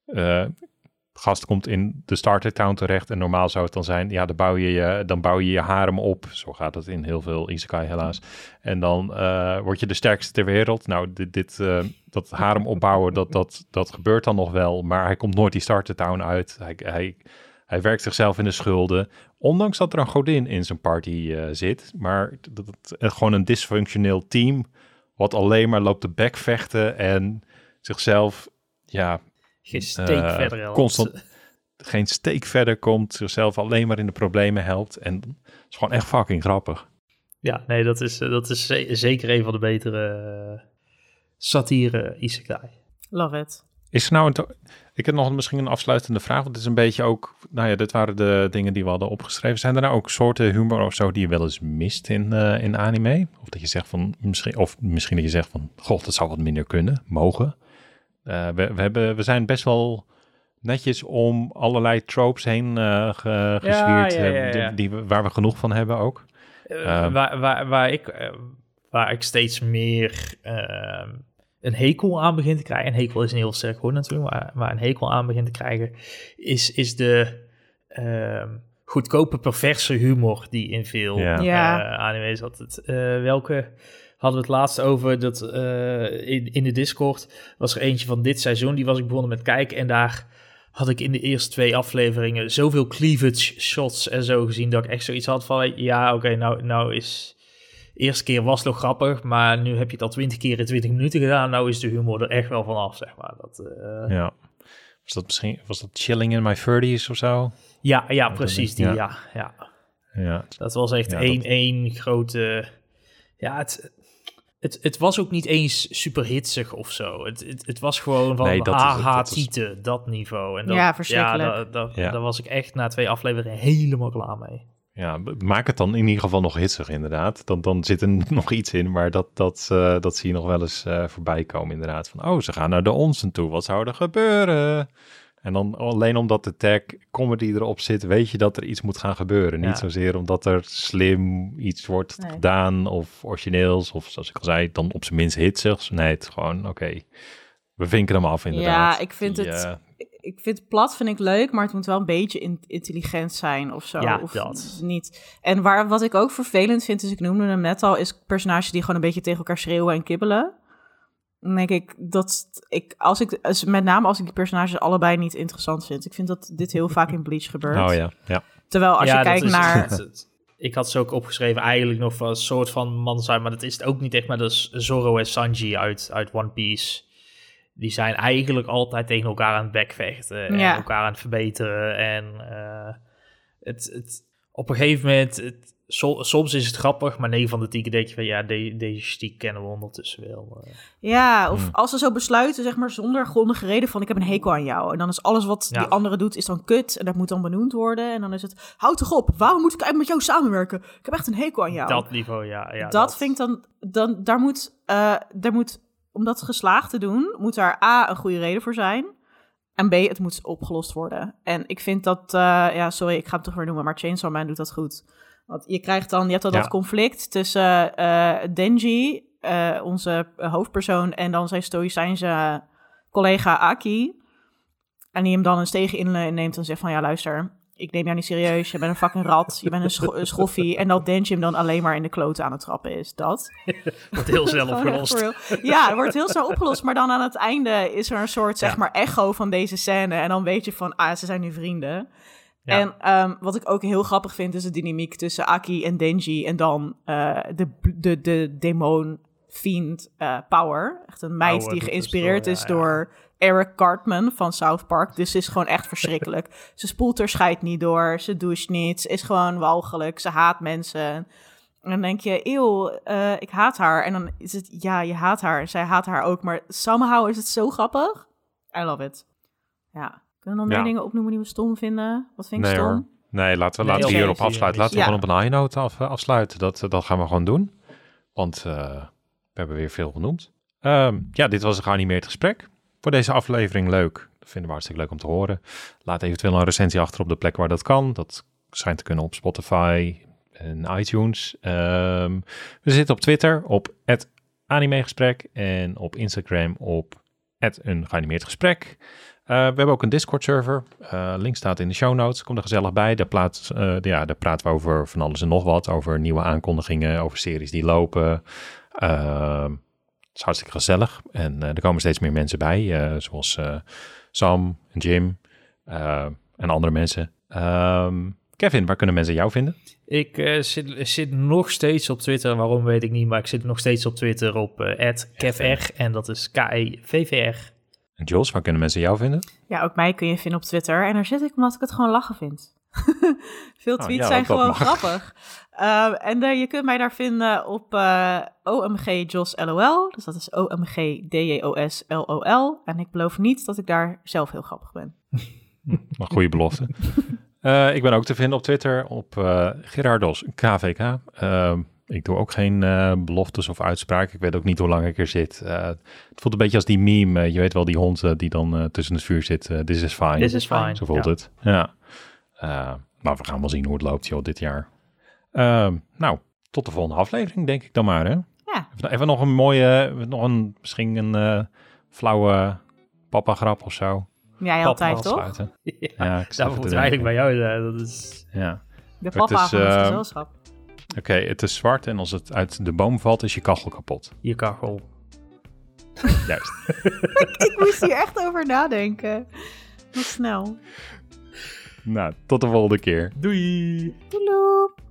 uh, gast komt in de starter town terecht en normaal zou het dan zijn, ja, dan bouw je je, dan bouw je, je harem op. Zo gaat het in heel veel isekai helaas. En dan uh, word je de sterkste ter wereld. Nou, dit, dit uh, dat harem opbouwen, dat, dat, dat gebeurt dan nog wel, maar hij komt nooit die starter town uit. Hij, hij, hij werkt zichzelf in de schulden, ondanks dat er een godin in zijn party zit. Maar dat, dat, gewoon een dysfunctioneel team, wat alleen maar loopt te bekvechten en zichzelf ja, geen steek uh, verder helpt. Constant, geen steek verder komt, zichzelf alleen maar in de problemen helpt. En het is gewoon echt fucking grappig. Ja, nee, dat is, dat is zeker een van de betere uh, satire isekai. Love it. Is er nou een... Ik heb nog misschien een afsluitende vraag, want het is een beetje ook... Nou ja, dit waren de dingen die we hadden opgeschreven. Zijn er nou ook soorten humor of zo die je wel eens mist in, uh, in anime? Of dat je zegt van... Misschien, of misschien dat je zegt van... God, dat zou wat minder kunnen, mogen. Uh, we, we, hebben, we zijn best wel netjes om allerlei tropes heen uh, ge, gezwierd, ja, ja, ja, die, die, waar we genoeg van hebben ook. Uh, waar, waar, waar, ik, waar ik steeds meer ehm, een hekel aan begin te krijgen, en hekel is een heel sterk woord natuurlijk, maar, maar een hekel aan begin te krijgen, is, is de ehm, goedkope perverse humor die in veel anime zat. Het, welke hadden we het laatst over dat uh, in, in de Discord was er eentje van dit seizoen. Die was ik begonnen met kijken en daar had ik in de eerste twee afleveringen zoveel cleavage shots en zo gezien dat ik echt zoiets had van ja, oké, okay, nou, nou is de eerste keer was het nog grappig, maar nu heb je het al twintig keer in twintig minuten gedaan. Nou is de humor er echt wel vanaf, zeg maar. Dat, uh... Ja. Was dat misschien was dat Chilling in My 30s of zo? Ja, ja, precies die. Ja, ja. ja. ja. Dat was echt één, ja, één grote. Ja, het, het, het was ook niet eens super hitsig of zo. Het, het, het was gewoon van nee, dat aha, dat tieten, dat niveau. En dat, ja, verschrikkelijk. Ja, daar was ik echt na twee afleveringen helemaal klaar mee. Ja, maak het dan in ieder geval nog hitsig inderdaad. Dan, dan zit er nog iets in, maar dat, dat, uh, dat zie je nog wel eens uh, voorbij komen inderdaad. Van, oh, ze gaan naar de onsen toe, wat zou er gebeuren? En dan alleen omdat de tag comedy erop zit, weet je dat er iets moet gaan gebeuren. Ja. Niet zozeer omdat er slim iets wordt nee. gedaan of origineels of zoals ik al zei, dan op zijn minst hitsig. Nee, het gewoon oké. Okay. We vinken hem af inderdaad. Ja, ik vind Die, het... Uh... Ik vind het plat vind ik leuk, maar het moet wel een beetje in, intelligent zijn of zo. Ja, of dat. niet. En waar, wat ik ook vervelend vind, is ik noemde hem net al, is personages die gewoon een beetje tegen elkaar schreeuwen en kibbelen denk ik dat ik, als ik, met name als ik die personages allebei niet interessant vind. Ik vind dat dit heel vaak in Bleach gebeurt. Oh ja, ja. Terwijl als ja, je kijkt is, naar... Het, het, ik had ze ook opgeschreven eigenlijk nog van een soort van man zijn, maar dat is het ook niet echt. Maar dat is Zoro en Sanji uit, uit One Piece. Die zijn eigenlijk altijd tegen elkaar aan het bekvechten en ja. elkaar aan het verbeteren. En uh, het, het, op een gegeven moment, het, so- soms is het grappig, maar 9 van de 10 keer denk je van ja, de- deze stiek kennen we ondertussen wel. eh. Ja, of Hmm. als ze zo besluiten, zeg maar, zonder grondige reden van ik heb een hekel aan jou. En dan is alles wat Ja. die andere doet, is dan kut. En dat moet dan benoemd worden. En dan is het, houd toch op, waarom moet ik eigenlijk met jou samenwerken? Ik heb echt een hekel aan jou. Dat niveau, ja. ja dat, vind ik dan, dan daar moet, eh, daar moet, om dat geslaagd te doen, moet daar A, een goede reden voor zijn. En B, het moet opgelost worden. En ik vind dat, eh, ja, sorry, ik ga hem toch weer noemen, maar Chainsaw Man doet dat goed. Want je krijgt dan, je hebt dan Ja. dat conflict tussen eh, Denji, eh, onze hoofdpersoon, en dan zijn stoïcijnse collega Aki. En die hem dan eens tegen inneemt en zegt van, ja, luister, ik neem jou niet serieus, je bent een fucking rat, je bent een, scho- een schoffie. En dat Denji hem dan alleen maar in de kloten aan het trappen is, dat. wordt heel snel opgelost. Ja, het wordt heel snel opgelost. Maar dan aan het einde is er een soort, zeg Ja. maar, echo van deze scène. En dan weet je van, ah, ze zijn nu vrienden. Ja. En ehm, wat ik ook heel grappig vind, is de dynamiek tussen Aki en Denji. En dan eh, de, de, de demon fiend eh, Power. Echt een meid die geïnspireerd is ja. door Eric Cartman van South Park. Dus ze is gewoon echt verschrikkelijk. Ze spoelt haar scheid niet door. Ze doucht niet. Ze is gewoon walgelijk. Ze haat mensen. En dan denk je, eeuw, eh, ik haat haar. En dan is het, ja, je haat haar. En zij haat haar ook. Maar somehow is het zo grappig. I love it. Ja. Kunnen we nog Ja. meer dingen opnoemen die we stom vinden? Wat vind ik Nee stom? hoor. Nee, laten we, Nee, laten we hierop afsluiten. Laten we Ja. gewoon op een high note af, eh, afsluiten. Dat, dat gaan we gewoon doen. Want eh, we hebben weer veel genoemd. Ehm, ja, dit was een geanimeerd gesprek. Voor deze aflevering leuk. Dat vinden we hartstikke leuk om te horen. Laat eventueel een recensie achter op de plek waar dat kan. Dat schijnt te kunnen op Spotify en iTunes. Ehm, we zitten op Twitter op animegesprek. En op Instagram op een geanimeerd gesprek. Eh, we hebben ook een Discord-server. Eh, link staat in de show notes. Kom er gezellig bij. Daar, eh, ja, daar praten we over van alles en nog wat. Over nieuwe aankondigingen, over series die lopen. Het is hartstikke gezellig. En er komen steeds meer mensen bij. zoals Sam en Jim en andere mensen. Ehm, Kevin, waar kunnen mensen jou vinden? Ik zit, zit nog steeds op Twitter, waarom weet ik niet, maar ik zit nog steeds op Twitter op @kevr en dat is E K-E-V-V-R. En Jules, waar kunnen mensen jou vinden? Ja, ook mij kun je vinden op Twitter. En daar zit ik omdat ik het gewoon lachen vind. Veel Oh, tweets ja, zijn gewoon mag. grappig. Ehm, en je kunt mij daar vinden op eh, OMG Jos LOL. Dus dat is OMG DJOS LOL. En ik beloof niet dat ik daar zelf heel grappig ben. Een goede belofte. Eh, ik ben ook te vinden op Twitter op eh Gerardos KVK. Ehm, ik doe ook geen eh, beloftes of uitspraken. Ik weet ook niet hoe lang ik er zit. Eh, het voelt een beetje als die meme. eh, je weet wel, die hond die dan eh, tussen het vuur zit. This is fine. This is fine. Zo voelt Ja. het. Ja. Eh, maar we gaan wel zien hoe het loopt joh, dit jaar. Ehm, nou, tot de volgende aflevering denk ik dan maar. Hè? Ja, Even, even nog een mooie, nog een, misschien een eh, flauwe papa grap of zo. jij Papa altijd toch? Ja, Ja, ik daar zat moet eigenlijk bij jou zijn. Dat is... Ja. De Het papa is, van het eh, gezelschap. Oké, het is zwart en als het uit de boom valt, is je kachel kapot. Je kachel. Juist. ik moest hier echt over nadenken. Wat snel. nou, tot de volgende keer. Doei! Doei.